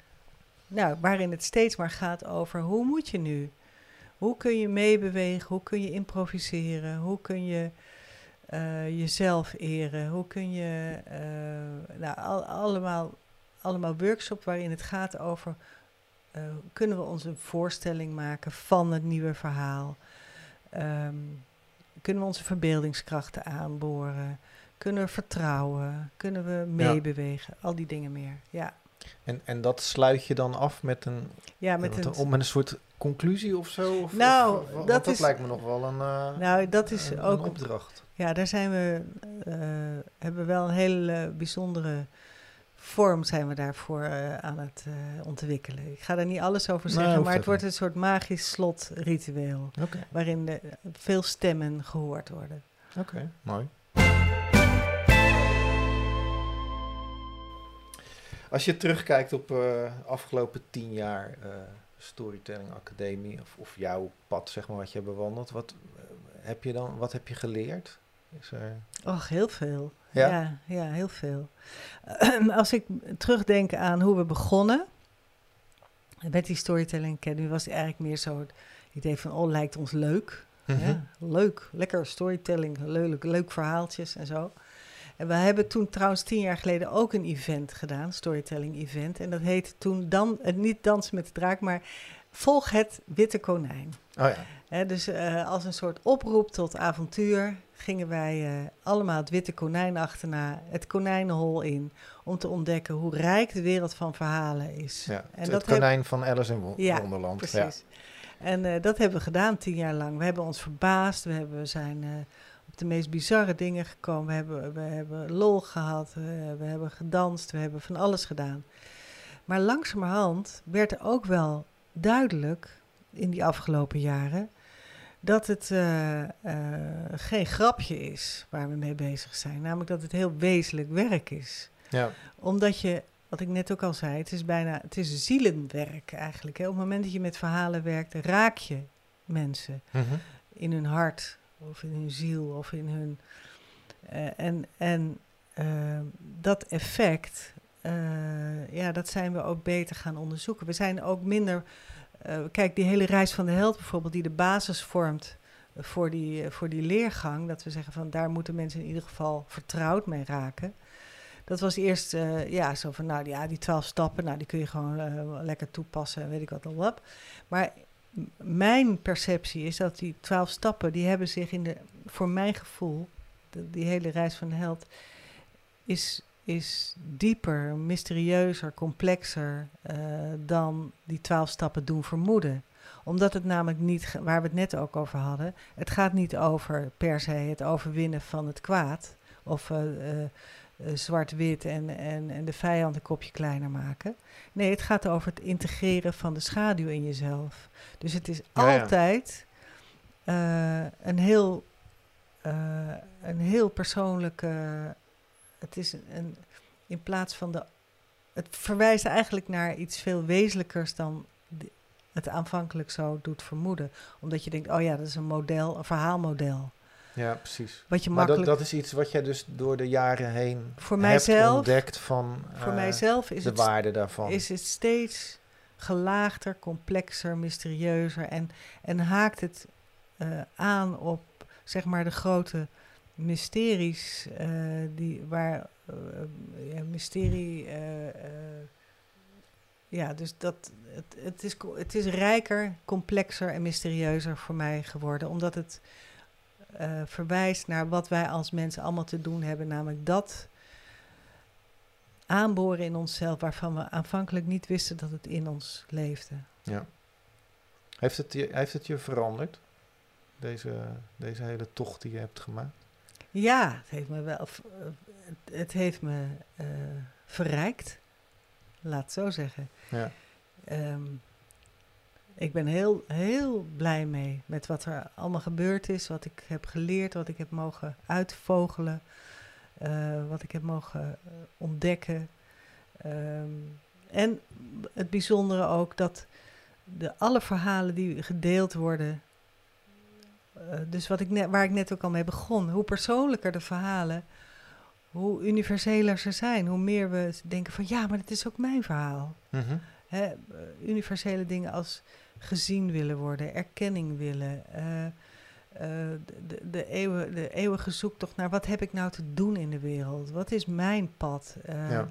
S1: nou, waarin het steeds maar gaat over hoe moet je nu? Hoe kun je meebewegen? Hoe kun je improviseren? Hoe kun je eh, jezelf eren? Hoe kun je, eh, nou, al- allemaal, allemaal workshops waarin het gaat over, eh, kunnen we ons een voorstelling maken van het nieuwe verhaal? Ehm, kunnen we onze verbeeldingskrachten aanboren? Kunnen we vertrouwen? Kunnen we meebewegen? Al die dingen meer. Ja,
S2: en, en dat sluit je dan af met een,
S1: ja met een,
S2: met een soort conclusie of zo? Of,
S1: Nou,
S2: of- of- want
S1: dat
S2: dat
S1: is-
S2: lijkt me nog wel een, eh,
S1: nou, dat is
S2: een,
S1: ook
S2: een opdracht.
S1: Ja, daar zijn we, eh, hebben we wel een hele bijzondere vorm zijn we daarvoor eh, aan het ontwikkelen. Ik ga daar niet alles over zeggen, maar het wordt een soort magisch slotritueel.
S2: Oké,
S1: Waarin de, veel stemmen gehoord worden.
S2: oké, mooi. Als je terugkijkt op de afgelopen tien jaar Storytelling Academie, of, of jouw pad, zeg maar, wat je hebt bewandeld, wat, eh, heb, je dan, wat heb je geleerd? Is er...
S1: Och, heel veel.
S2: Ja?
S1: Ja, ja, heel veel. Als ik terugdenk aan hoe we begonnen met die Storytelling Academy, was het eigenlijk meer zo het idee van, oh, lijkt ons leuk.
S2: Mhm.
S1: Ja, leuk, lekker storytelling, leuk, leuk verhaaltjes en zo. En we hebben toen trouwens tien jaar geleden ook een event gedaan, storytelling event. En dat heette toen dan, eh, niet Dansen met de Draak, maar Volg het Witte Konijn.
S2: Oh ja,
S1: dus eh, als een soort oproep tot avontuur gingen wij eh, allemaal het witte konijn achterna, het konijnenhol in, om te ontdekken hoe rijk de wereld van verhalen is.
S2: ja.
S1: En
S2: het, het
S1: dat heb-
S2: konijn van Alice in Wo-
S1: Ja,
S2: Wonderland.
S1: Precies. En eh, dat hebben we gedaan tien jaar lang. We hebben ons verbaasd. We, hebben, we zijn de meest bizarre dingen gekomen. We hebben, we hebben lol gehad. We, hebben gedanst. We hebben van alles gedaan. Maar langzamerhand werd er ook wel duidelijk in die afgelopen jaren dat het eh, eh, geen grapje is waar we mee bezig zijn. Namelijk dat het heel wezenlijk werk is
S2: Ja. ja.
S1: omdat je, wat ik net ook al zei, het is bijna, het is zielenwerk eigenlijk. Hè. Op het moment dat je met verhalen werkt, raak je mensen
S2: Mhm.
S1: in hun hart of in hun ziel of in hun. eh, en en eh, dat effect, eh, ja, dat zijn we ook beter gaan onderzoeken. We zijn ook minder. kijk, die hele reis van de held bijvoorbeeld, die de basis vormt voor die, voor die leergang. Dat we zeggen van daar moeten mensen in ieder geval vertrouwd mee raken. Dat was eerst ja, zo van, nou ja, die twaalf stappen, nou, die kun je gewoon lekker toepassen, en weet ik wat al wat. Maar mijn perceptie is dat die twaalf stappen, die hebben zich in de, voor mijn gevoel, die hele reis van de held, is, is dieper, mysterieuzer, complexer eh, dan die twaalf stappen doen vermoeden. Omdat het namelijk niet, waar we het net ook over hadden, het gaat niet over per se het overwinnen van het kwaad of uh, zwart-wit en, en, en de vijand een kopje kleiner maken. Nee, het gaat over het integreren van de schaduw in jezelf. Dus het is altijd een heel een heel persoonlijke. Het is een, in plaats van de. Het verwijst eigenlijk naar iets veel wezenlijkers dan het aanvankelijk zo doet vermoeden. Omdat je denkt, oh ja, dat is een model, een verhaalmodel.
S2: Ja, precies.
S1: Wat je
S2: maar
S1: makkelijk...
S2: dat, dat is iets wat jij dus door de jaren heen
S1: voor mijzelf,
S2: ontdekt van
S1: voor
S2: uh,
S1: mijzelf is
S2: de
S1: het,
S2: waarde daarvan.
S1: Is het steeds gelaagder, complexer, mysterieuzer en, en haakt het uh, aan op zeg maar de grote mysteries uh, die waar ja, mysterie ja dus dat het, het, is, het is rijker, complexer en mysterieuzer voor mij geworden omdat het verwijst naar wat wij als mensen allemaal te doen hebben, namelijk dat aanboren in onszelf waarvan we aanvankelijk niet wisten dat het in ons leefde.
S2: Ja. Heeft het je, heeft het je veranderd? Deze, deze hele tocht die je hebt gemaakt?
S1: Ja, het heeft me wel. Het heeft me uh, verrijkt. Laat het zo zeggen.
S2: Ja.
S1: Um, ik ben heel, heel blij mee met wat er allemaal gebeurd is, wat ik heb geleerd, wat ik heb mogen uitvogelen, uh, wat ik heb mogen uh, ontdekken. Um, en het bijzondere ook dat de, alle verhalen die gedeeld worden, uh, dus wat ik net, waar ik net ook al mee begon, hoe persoonlijker de verhalen, hoe universeler ze zijn. Hoe meer we denken van ja, maar het is ook mijn verhaal.
S2: Mm.
S1: Hè, universele dingen als gezien willen worden, erkenning willen. Uh, uh, de, de, eeuwen, de eeuwige zoektocht naar wat heb ik nou te doen in de wereld? Wat is mijn pad? Uh,
S2: ja.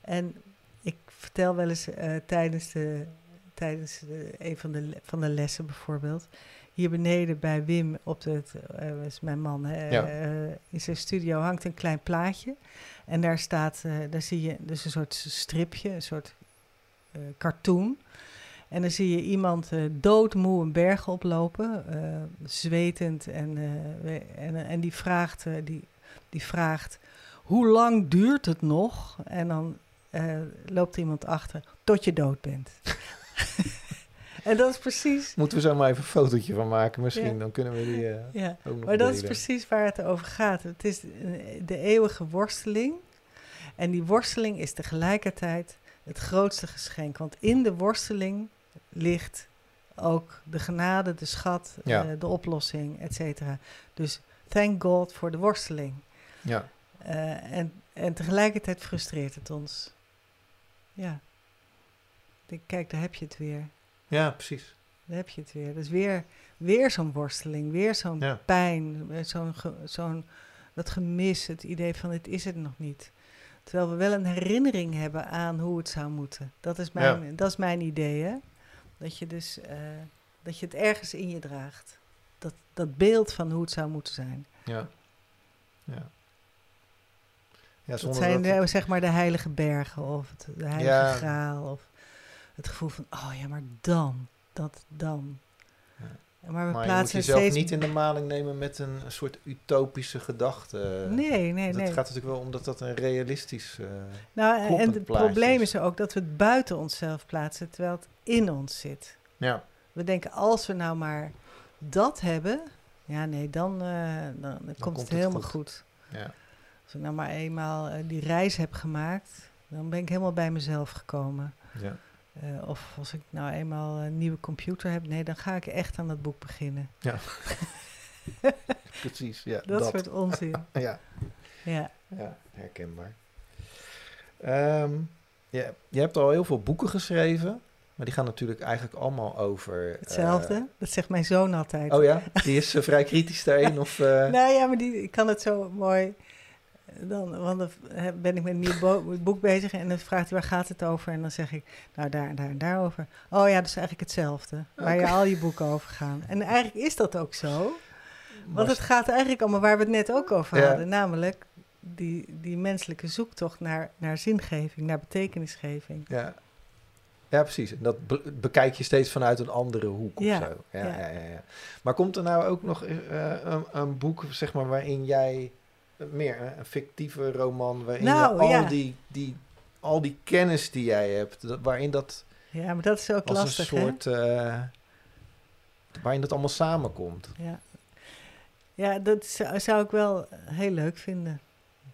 S1: En ik vertel wel eens tijdens, de, tijdens de, een van de, van de lessen bijvoorbeeld hier beneden bij Wim op het, is mijn man, hè,
S2: ja.
S1: in zijn studio hangt een klein plaatje. En daar staat, daar zie je dus een soort stripje, een soort cartoon. En dan zie je iemand doodmoe een berg oplopen, zwetend. En, en, en die vraagt, die, die vraagt, hoe lang duurt het nog? En dan loopt er iemand achter, tot je dood bent. <laughs> En dat is precies.
S2: Moeten we zo maar even een fotootje van maken, misschien?
S1: Ja.
S2: Dan kunnen we die.
S1: Ja,
S2: ook nog
S1: maar dat is precies waar het over gaat. Het is de eeuwige worsteling. En die worsteling is tegelijkertijd het grootste geschenk. Want in de worsteling ligt ook de genade, de schat,
S2: Ja.
S1: uh, de oplossing, et cetera. Dus thank God voor de worsteling.
S2: Ja,
S1: Uh, en, en tegelijkertijd frustreert het ons. Ja. Ik Kijk, daar heb je het weer.
S2: ja, precies.
S1: Daar heb je het weer. Dus weer, weer zo'n worsteling, weer zo'n
S2: Ja.
S1: pijn, eh, zo'n, zo'n dat gemis, het idee van dit is het nog niet. Terwijl we wel een herinnering hebben aan hoe het zou moeten. Dat is mijn, dat is mijn idee, hè? Dat je dus eh, dat je het ergens in je draagt. Dat, dat beeld van hoe het zou moeten zijn.
S2: Ja. Ja. Ja,
S1: Dat zijn
S2: dat-
S1: de, zeg maar de heilige bergen of het, de heilige
S2: Ja.
S1: graal. Of het gevoel van, oh ja, maar dan, dat dan. Maar we
S2: maar je moet
S1: plaatsen het
S2: jezelf
S1: steeds...
S2: niet in de maling nemen met een soort utopische gedachte.
S1: Nee, nee,
S2: Het
S1: nee.
S2: gaat natuurlijk wel om dat dat een realistisch... eh,
S1: Nou, en het probleem
S2: is.
S1: is ook dat we het buiten onszelf plaatsen, terwijl het in ons zit.
S2: ja,
S1: We denken, als we nou maar dat hebben, ja nee, dan, eh, dan, dan komt
S2: komt
S1: het
S2: het
S1: helemaal
S2: goed.
S1: goed.
S2: ja.
S1: Als ik nou maar eenmaal eh, die reis heb gemaakt, dan ben ik helemaal bij mezelf gekomen.
S2: ja.
S1: Eh, of als ik nou eenmaal een nieuwe computer heb, nee, dan ga ik echt aan dat boek beginnen. <laughs>
S2: Precies, ja.
S1: Dat, soort onzin. <laughs>
S2: Ja,
S1: ja.
S2: ja, herkenbaar. Ehm, ja, je hebt al heel veel boeken geschreven, maar die gaan natuurlijk eigenlijk allemaal over... eh,
S1: Hetzelfde, dat zegt mijn zoon altijd.
S2: oh ja, die is eh, vrij kritisch daarin? <laughs> Of, eh,
S1: Nou ja, maar die ik kan het zo mooi. Dan, want dan hè, ben ik met een nieuw bo- boek bezig en dan vraagt hij waar gaat het over? En dan zeg ik, nou daar en daar en daarover. Oh ja, dat is eigenlijk hetzelfde. Waar je al je boeken over gaan. En eigenlijk is dat ook zo. Want het gaat eigenlijk allemaal waar we het net ook over
S2: Ja.
S1: hadden. Namelijk die, die menselijke zoektocht naar, naar zingeving, naar betekenisgeving.
S2: Ja, Ja, precies. En dat be- bekijk je steeds vanuit een andere hoek
S1: Ja,
S2: of zo. Ja,
S1: ja.
S2: ja. Ja, ja, Maar komt er nou ook nog eh, een, een boek, zeg maar, waarin jij eh, meer een, een fictieve roman, waarin
S1: Nou,
S2: je al,
S1: ja.
S2: die, die, al die kennis die jij hebt, dat- waarin dat
S1: Ja, maar dat is ook
S2: als
S1: lastig,
S2: een soort, eh, waarin dat allemaal samenkomt.
S1: Ja, ja dat zou, zou ik wel heel leuk vinden.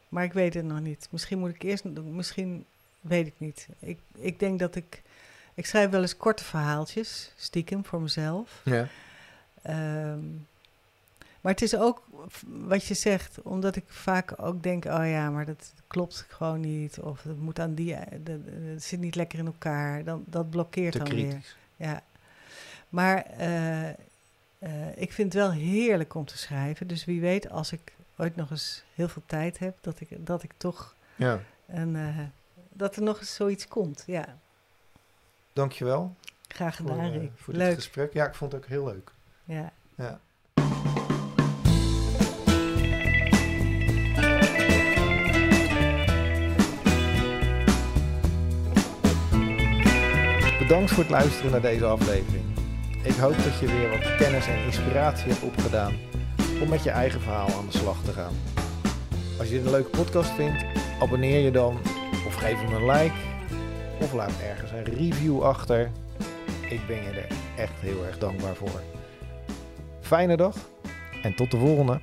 S1: Maar ik weet het nog niet. Misschien moet ik eerst... Misschien weet ik niet. Ik, ik denk dat ik... Ik schrijf wel eens korte verhaaltjes, stiekem, voor mezelf.
S2: Ja.
S1: Ehm, maar het is ook wat je zegt, omdat ik vaak ook denk: oh ja, maar dat klopt gewoon niet. Of het moet aan die. eh, dat- Het zit niet lekker in elkaar. Dan, dat blokkeert
S2: Te
S1: dan weer.
S2: kritisch.
S1: Ja. Maar eh, eh, ik vind het wel heerlijk om te schrijven. Dus wie weet, als ik ooit nog eens heel veel tijd heb, dat ik, dat ik toch
S2: Ja.
S1: een. eh, dat er nog eens zoiets komt. Ja,
S2: Dankjewel
S1: graag
S2: voor,
S1: gedaan,
S2: eh,
S1: Rick.
S2: voor dit
S1: Leuk.
S2: gesprek. Ja, ik vond het ook heel leuk.
S1: Ja.
S2: Ja. Bedankt voor het luisteren naar deze aflevering. Ik hoop dat je weer wat kennis en inspiratie hebt opgedaan om met je eigen verhaal aan de slag te gaan. Als je dit een leuke podcast vindt, abonneer je dan of geef hem een like of laat ergens een review achter. Ik ben je er echt heel erg dankbaar voor. Fijne dag en tot de volgende.